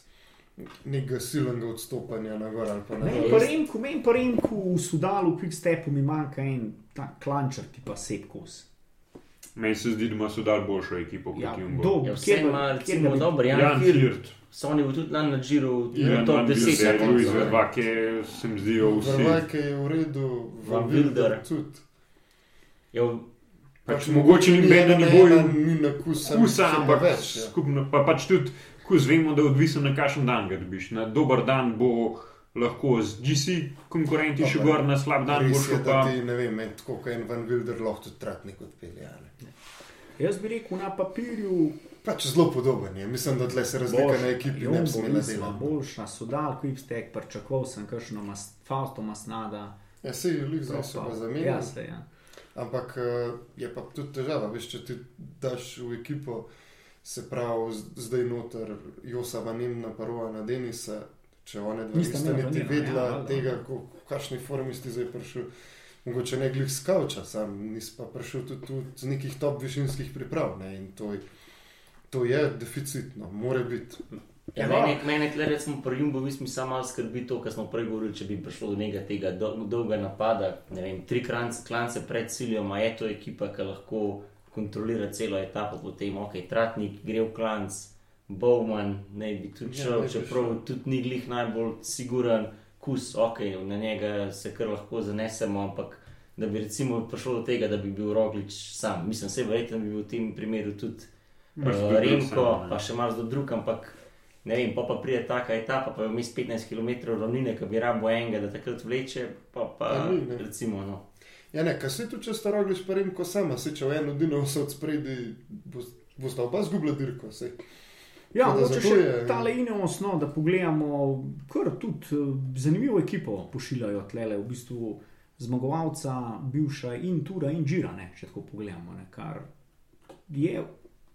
nekega silnega odstopanja na gor ali pa na dol. pa remku, meni pa remku v sudalu, quick stepu mi manjka en ta klančar, tipa sepkos. meni se zdi, da ima sodal boljšo ekipo kot Ja, Jumbo. Ja, Kjer vse ga- ima, kjer recimo, dobro, Jan Jan Hirt. Hirt, Sony bo tudi lani na Giro, Jan v top Van 10 Bilder, na koncu, Luis ne. Vervake, se mi zdijo vsi. Vrvajke je v redu, Van Van Wilder Wilder. tudi. Ja, Pač mogoče ni noben na ena Ni na kus, kusa, ampak več. Ja. skupno, pa pač tudi, ko zvemo, da je odvisen na kakšen dan ga dobiš. Na dober dan bo lahko z GC konkurenti še Dobro. gor, na slab dan bo je, da pa. ti, ne vem, tako kot en Van Wilder lahko tudi tratnik odpelje. a ne. Jaz bi rekel na papirju, Pač zelo podoben je, mislim, da tle se razlika na ekipi ne bi smela delati. boljša, sudal, quick step, pričakoval sem kakšno mas, Fausto Masnada. Ja, se je ljub zdaj so ga Ja, zamenjali. se, ja. Ampak eh, je pa tudi težava, veš, če ti daš v ekipo, se pravi, zdaj noter Josa Vanimna, Parova na Denisa, če one dva Nista nista imela niti ja, vedela valjda. tega, v kakšni formi si zdaj prišel. Mogoče ne glih skavča, sam nisi pa prišel tudi, tudi z nekih top višinskih priprav. Ne? In to je, to je deficitno, more biti. Ja, Ja, mene, mene tle recimo pri Jumbo Vismi samo malo skrbi to, kar smo prej govorili, če bi prišlo do nekega tega dol- dolga napada, ne vem, tri klance, klance pred ciljem, a je to ekipa, ki lahko kontrolira celo etapo, potem ok, Tratnik gre v klanc, Bowman ne bi tudi Ja, šel, bi čeprav tudi ni glih najbolj siguren kus, ok, na njega se kar lahko zanesemo, ampak da bi recimo prišlo do tega, da bi bil Roglič sam. Mislim, se verjetno bi bil v tem primeru tudi Mislim, uh, bil Remko, sam, ja. pa še malo drug, ampak ne vem, pa, pa pride taka etapa, pa je vmes 15 km ravnine, ki bi rabo enega, da takrat vleče, pa, pa Pa ni, ne. recimo. No. Ja, ne, kaj se tu če starogliš, pa rem, ko sama, se če v eno dino se od spredi, bosta oba zgubila dirko. Sej. Ja, mogoče še je- ta Ineos, no, da pogledamo, kar tudi eh, zanimivo ekipo pošiljajo tlele. V bistvu zmagovalca, bivša in Tura in Džira, ne, če tako pogledamo. Ne, kar je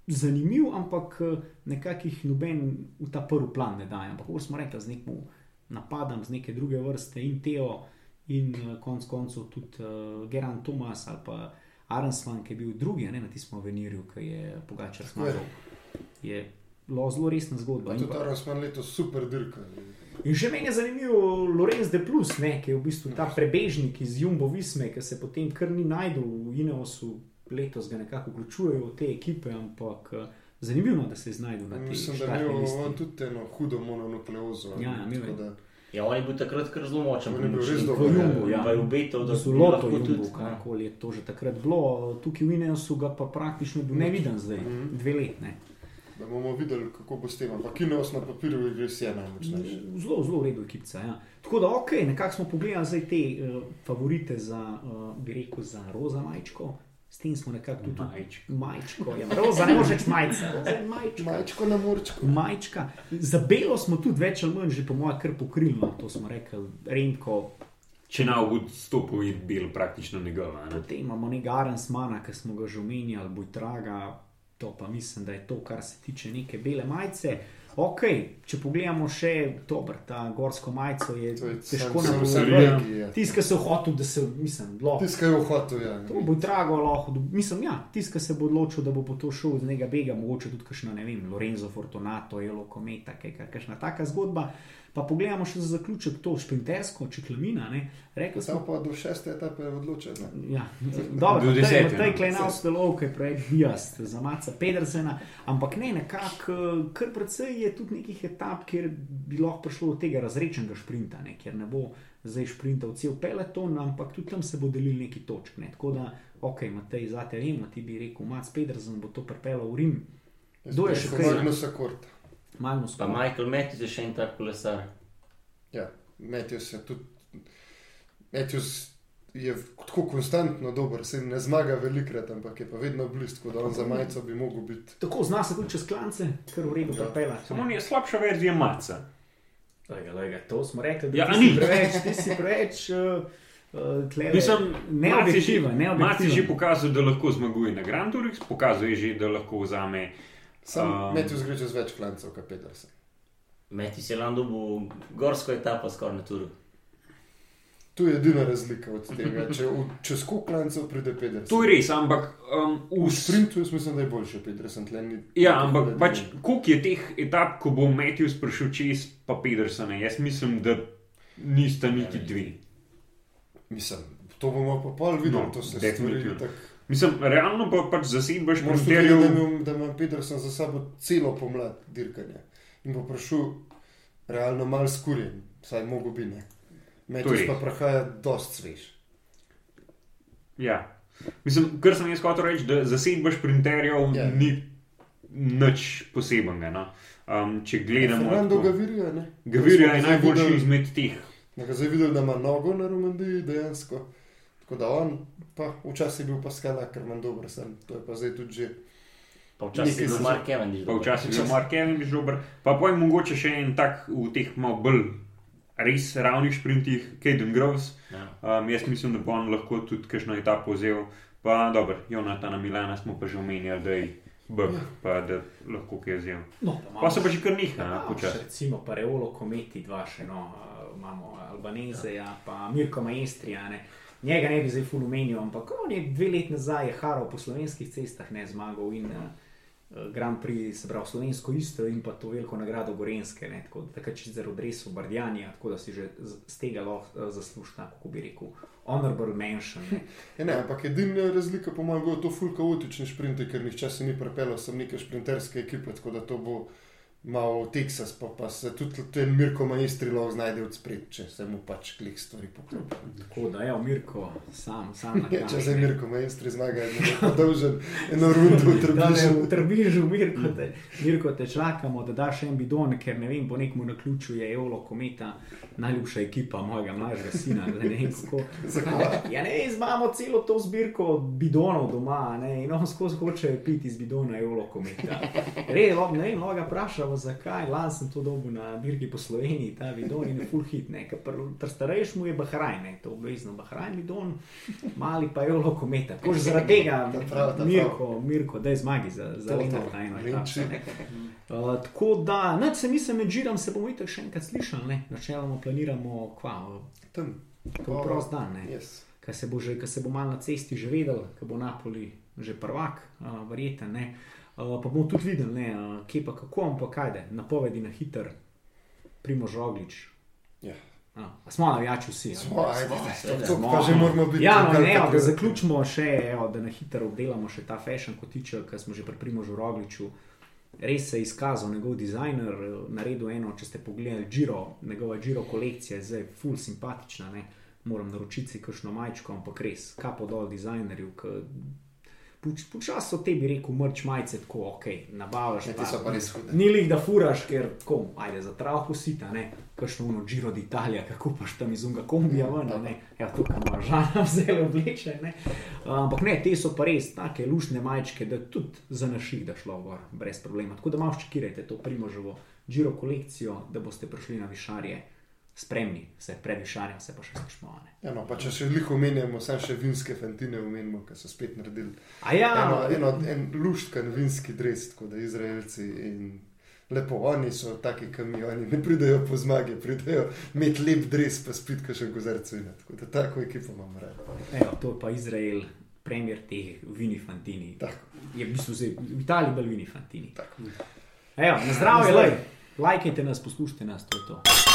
zanimiv, ampak eh, nekakih noben v ta prvi plan ne daje. Ampak, kot smo rekli, z nekim napadom, z neke druge vrste in Teo, in eh, konec koncev tudi uh, Geran Tomas ali pa Arensman, ki je bil drugi ne, na tistem venirju, ki je Pogačar zmagal. Je bilo zelo resna zgodba. Tudi pa- Aronsman letos super dirka. In še meni je zanimiv Lorenz de Plus, ne, ki je v bistvu ta prebežnik iz Jumbo Visme, ki se potem kar ni najdel v Ineosu, letos ga nekako vključujejo v te ekipe, ampak eh, zanimivo, da se je znašel na tej Mislim, da je imel listi. on tudi eno hudo mononukleozo. Ja, ja, imel je. Ja, on je bil takrat kar zelo močen. On je bil res dober, Jumbu, ja. Pa je obetal, da So lahko Jumbo, tudi. ja. karkoli je to že takrat bilo. Tukaj v Ineosu ga pa praktično bil neviden zdaj, Mhm. dve letne. Da bomo videli, kako bo s tem. Ampak Kineos na papirju je res je najmočnejši. Zelo, zelo v redu ekipa. Ja. Tako da, ok, nekako smo pogledali zdaj te uh, favorite za, uh, bi rekel, za roza majčko. S tem smo nekako tudi Majčko. majčko. Ja, roza ne more reči majca, majčka. Majčko na morčku. Majčka. Za belo smo tudi več ali manj že po mojem kar pokrili, to smo rekli, Remko. Če na odstopu je bil praktično njegova. Ne? Potem imamo nekaj Arensmana, ki smo ga že omenjali, Bojtraga, to pa mislim, da je to, kar se tiče neke bele majice. Ok, če pogledamo še dober, ta gorsko majico je, je težko napovedati. regij, ja. Tisti, ki so hotel, da se, mislim, lahko. Tiskaj v hotu, ja. To bo drago, lahko. Mislim, ja, tisti, ki se bo odločil, da bo po to šel z nekega bega, mogoče tudi kakšno, ne vem, Lorenzo Fortunato, Elo Kometa, kakšna taka zgodba. Pa pogledamo še za zaključek to šprintersko, če klamina. ne. Rekli Tam smo, pa do šeste etape je odločen. ne. ja, dobro, Do da je tej stolov, ki je prej Dias za Maca Pedersena, ampak ne, nekako, eh, kar precej je tudi nekih etap, kjer bi lahko prišlo do tega razrečenega šprinta, ne, kjer ne bo zdaj šprintal cel peloton, ampak tudi tam se bo delil neki točk. Ne. Tako da, ok, Matej, zate vem, ti bi rekel, Mac Pedersen bo to pripeljal v Rim, Kdo je še Jaz kaj? pa Magnusa Korta. Magnus Pa Michael Matthews je še en tak kolesar. Ja, Matthews je tudi. Matthews je tako konstantno dober, se ne zmaga velikrat, ampak je pa vedno blizu, da on za majico bi mogel biti. Tako zna se tudi čez klance, kar v redu Ja. pripeljati. Samo on je slabša verzija maca. Lega, lega, to smo rekli, da Ja, ti a si preveč, ti si preveč uh, uh, Mislim, neobjektiven, Maci je že pokazal, da lahko zmaguje na Grand Tourih, pokazal je že, da lahko vzame. Sam Um, Matthews gre čez več klancev, kot Petersen. Matthews je lando bo gorsko etapo skoraj na turu. Tu je edina razlika od tega. Če v, čez koliko klancev pride Petersen? To je res, ampak um, v V sprintu jaz mislim, da je boljši Petersen. ni- Ja, ampak pač, koliko je teh etap, ko bo Matthews prišel čez pa Pedersena? Jaz mislim, da nista niti dve. Mislim, to bomo pa pol videli, No, to se stvari tako. Mislim, realno pa pač zasedba Moraš tudi vedeti, šprinterjev. da, ima Petersen za sabo celo pomlad dirkanja in bo prišel realno mal skurjen, saj mogo bi ne. Je pa prahaja dost svež. Ja. Mislim, kar sem jaz hotel reči, da zasedba šprinterjev Ja. ni nič posebenega. No. Um, če gledamo, Fernando tako- Gavirija, ne? Gavirija je najboljši videli- izmed teh. zdaj videli, da ima nogo na Romandiji dejansko. Tako da on, pa včasih je bil Pascal Ackerman dober, sem, to je pa zdaj tudi že. Pa včasih je bil Mark Cavendish. Pa dober. včasih je Mark Cavendish dober, pa pa je mogoče še en tak v teh malo bolj res ravnih sprintih, Kaden Groves. Ja. Um, jaz mislim, da bo on lahko tudi kakšno etapo vzel. Pa dobro, Jonatana Milana smo pa že omenjali, da je bog, pa da lahko kaj vzel. No, Pa se pa že kar niha, Ja, počasi. recimo Pareolo, Kometi, dva še, no, uh, imamo Albanezeja, pa Mirko Maestrija. Njega ne bi zdaj ful omenil, ampak on je dve leti nazaj je haral po slovenskih cestah, ne zmagal in uh, Grand Prix, se pravi slovensko istro in pa to veliko nagrado Gorenske, ne, tako da takrat sicer odresel Bardjanja, tako da si že z, z tega lahko uh, zasluži, kako bi rekel, honorable mention. Ne. Ja, ne, ampak edina razlika po mojem bo to ful kaotični sprinti, ker nihče se ni prepeljal sem neke sprinterske ekipe, tako da to bo malo Texas, pa, pa se tudi ten Mirko Majstri lahko znajde od spred, če se mu pač klik stvari poklopi. Tako da, evo, Mirko, sam, sam na Ja, če ne. Mirko Majstri zmaga, je bo podolžen eno rundo v Trbižu. v Trbižu, Mirko te, Mirko te čakamo, da daš en bidon, ker ne vem, po nekomu na ključu je Eolo Kometa, najljubša ekipa mojega mlajšega sina. Ne vem, kako. Ja, ne vem, imamo celo to zbirko bidonov doma ne, in on skozi hoče piti iz bidona Eolo Kometa. Res, lo- ne vem, lahko ga vprašamo, vprašal, zakaj. Lani sem to dobil na dirki po Sloveniji, ta vidon in full hit. Starejši mu je Bahrajn, ne, to obvezno Bahrajn vidon, mali pa je olo kometa. Tako že zaradi tega, Ta prav, ta Mirko, Mirko, da je zmagi za, za To, Lenart to. na eno Vinči. etapo. ne. Uh, tako da, ne, se mislim, med žirom se bomo itak še enkrat slišali, ne. načeloma planiramo, kva, Tam. to prost dan. Ne. Yes. Ker se bo, že- ko se bo malo na cesti že vedel, ko bo Napoli že prvak, uh, verjeten. ne. Uh, pa bomo tudi videli, ne, uh, kje pa kako, ampak kajde, napovedi na hiter, Primož Roglič. Ja. Uh, a smo navijači vsi. a? Smo, ajde, to Smo. pa že moramo biti. Ja, no, ne, evo, da zaključimo še, evo, da na hitro obdelamo še ta fashion kotiček, ki smo že pri Primožu Rogliču. Res se je izkazal njegov dizajner, naredil eno, če ste pogledali Giro, njegova Giro kolekcija je zdaj full simpatična. Ne? Moram naročiti si kakšno majčko, ampak res, kapo dol dizajnerju. Počasno te bi rekel, mrč majice, tako ok, nabavaš. Ja, so pa res hude. Ni lih, da furaš, ker kom, ajde za travko sita, ne, kakšno uno Giro d'Italia, kako paš tam iz unga kombija ven, a ne, ja, to, kar ima žana vzele obleče, ne. Ampak ne, te so pa res take lušne majčke, da tudi za naših da šlo gor, brez problema. Tako da malo ščekirajte to primoževo Giro kolekcijo, da boste prišli na višarje spremni, se pred višarjem se pa še slišmo, a ne. Ja, no, pa če še lih omenjamo, sem še vinske fantine omenimo, ki so spet naredili. A ja, Eno, eno, en luštkan vinski dres, tako da Izraelci in lepo, oni so taki, ki mi, oni ne pridejo po zmagi, pridejo imeti lep dres, pa spit, ki še gozarcu in tako da tako ekipo imam rad. evo, to je pa Izrael, premier teh vini fantini. Tako, Je v bistvu zdaj v Italiji bolj vini fantini. tako. Evo, na zdravje, lej. Lajkajte nas, poslušajte nas, to je to.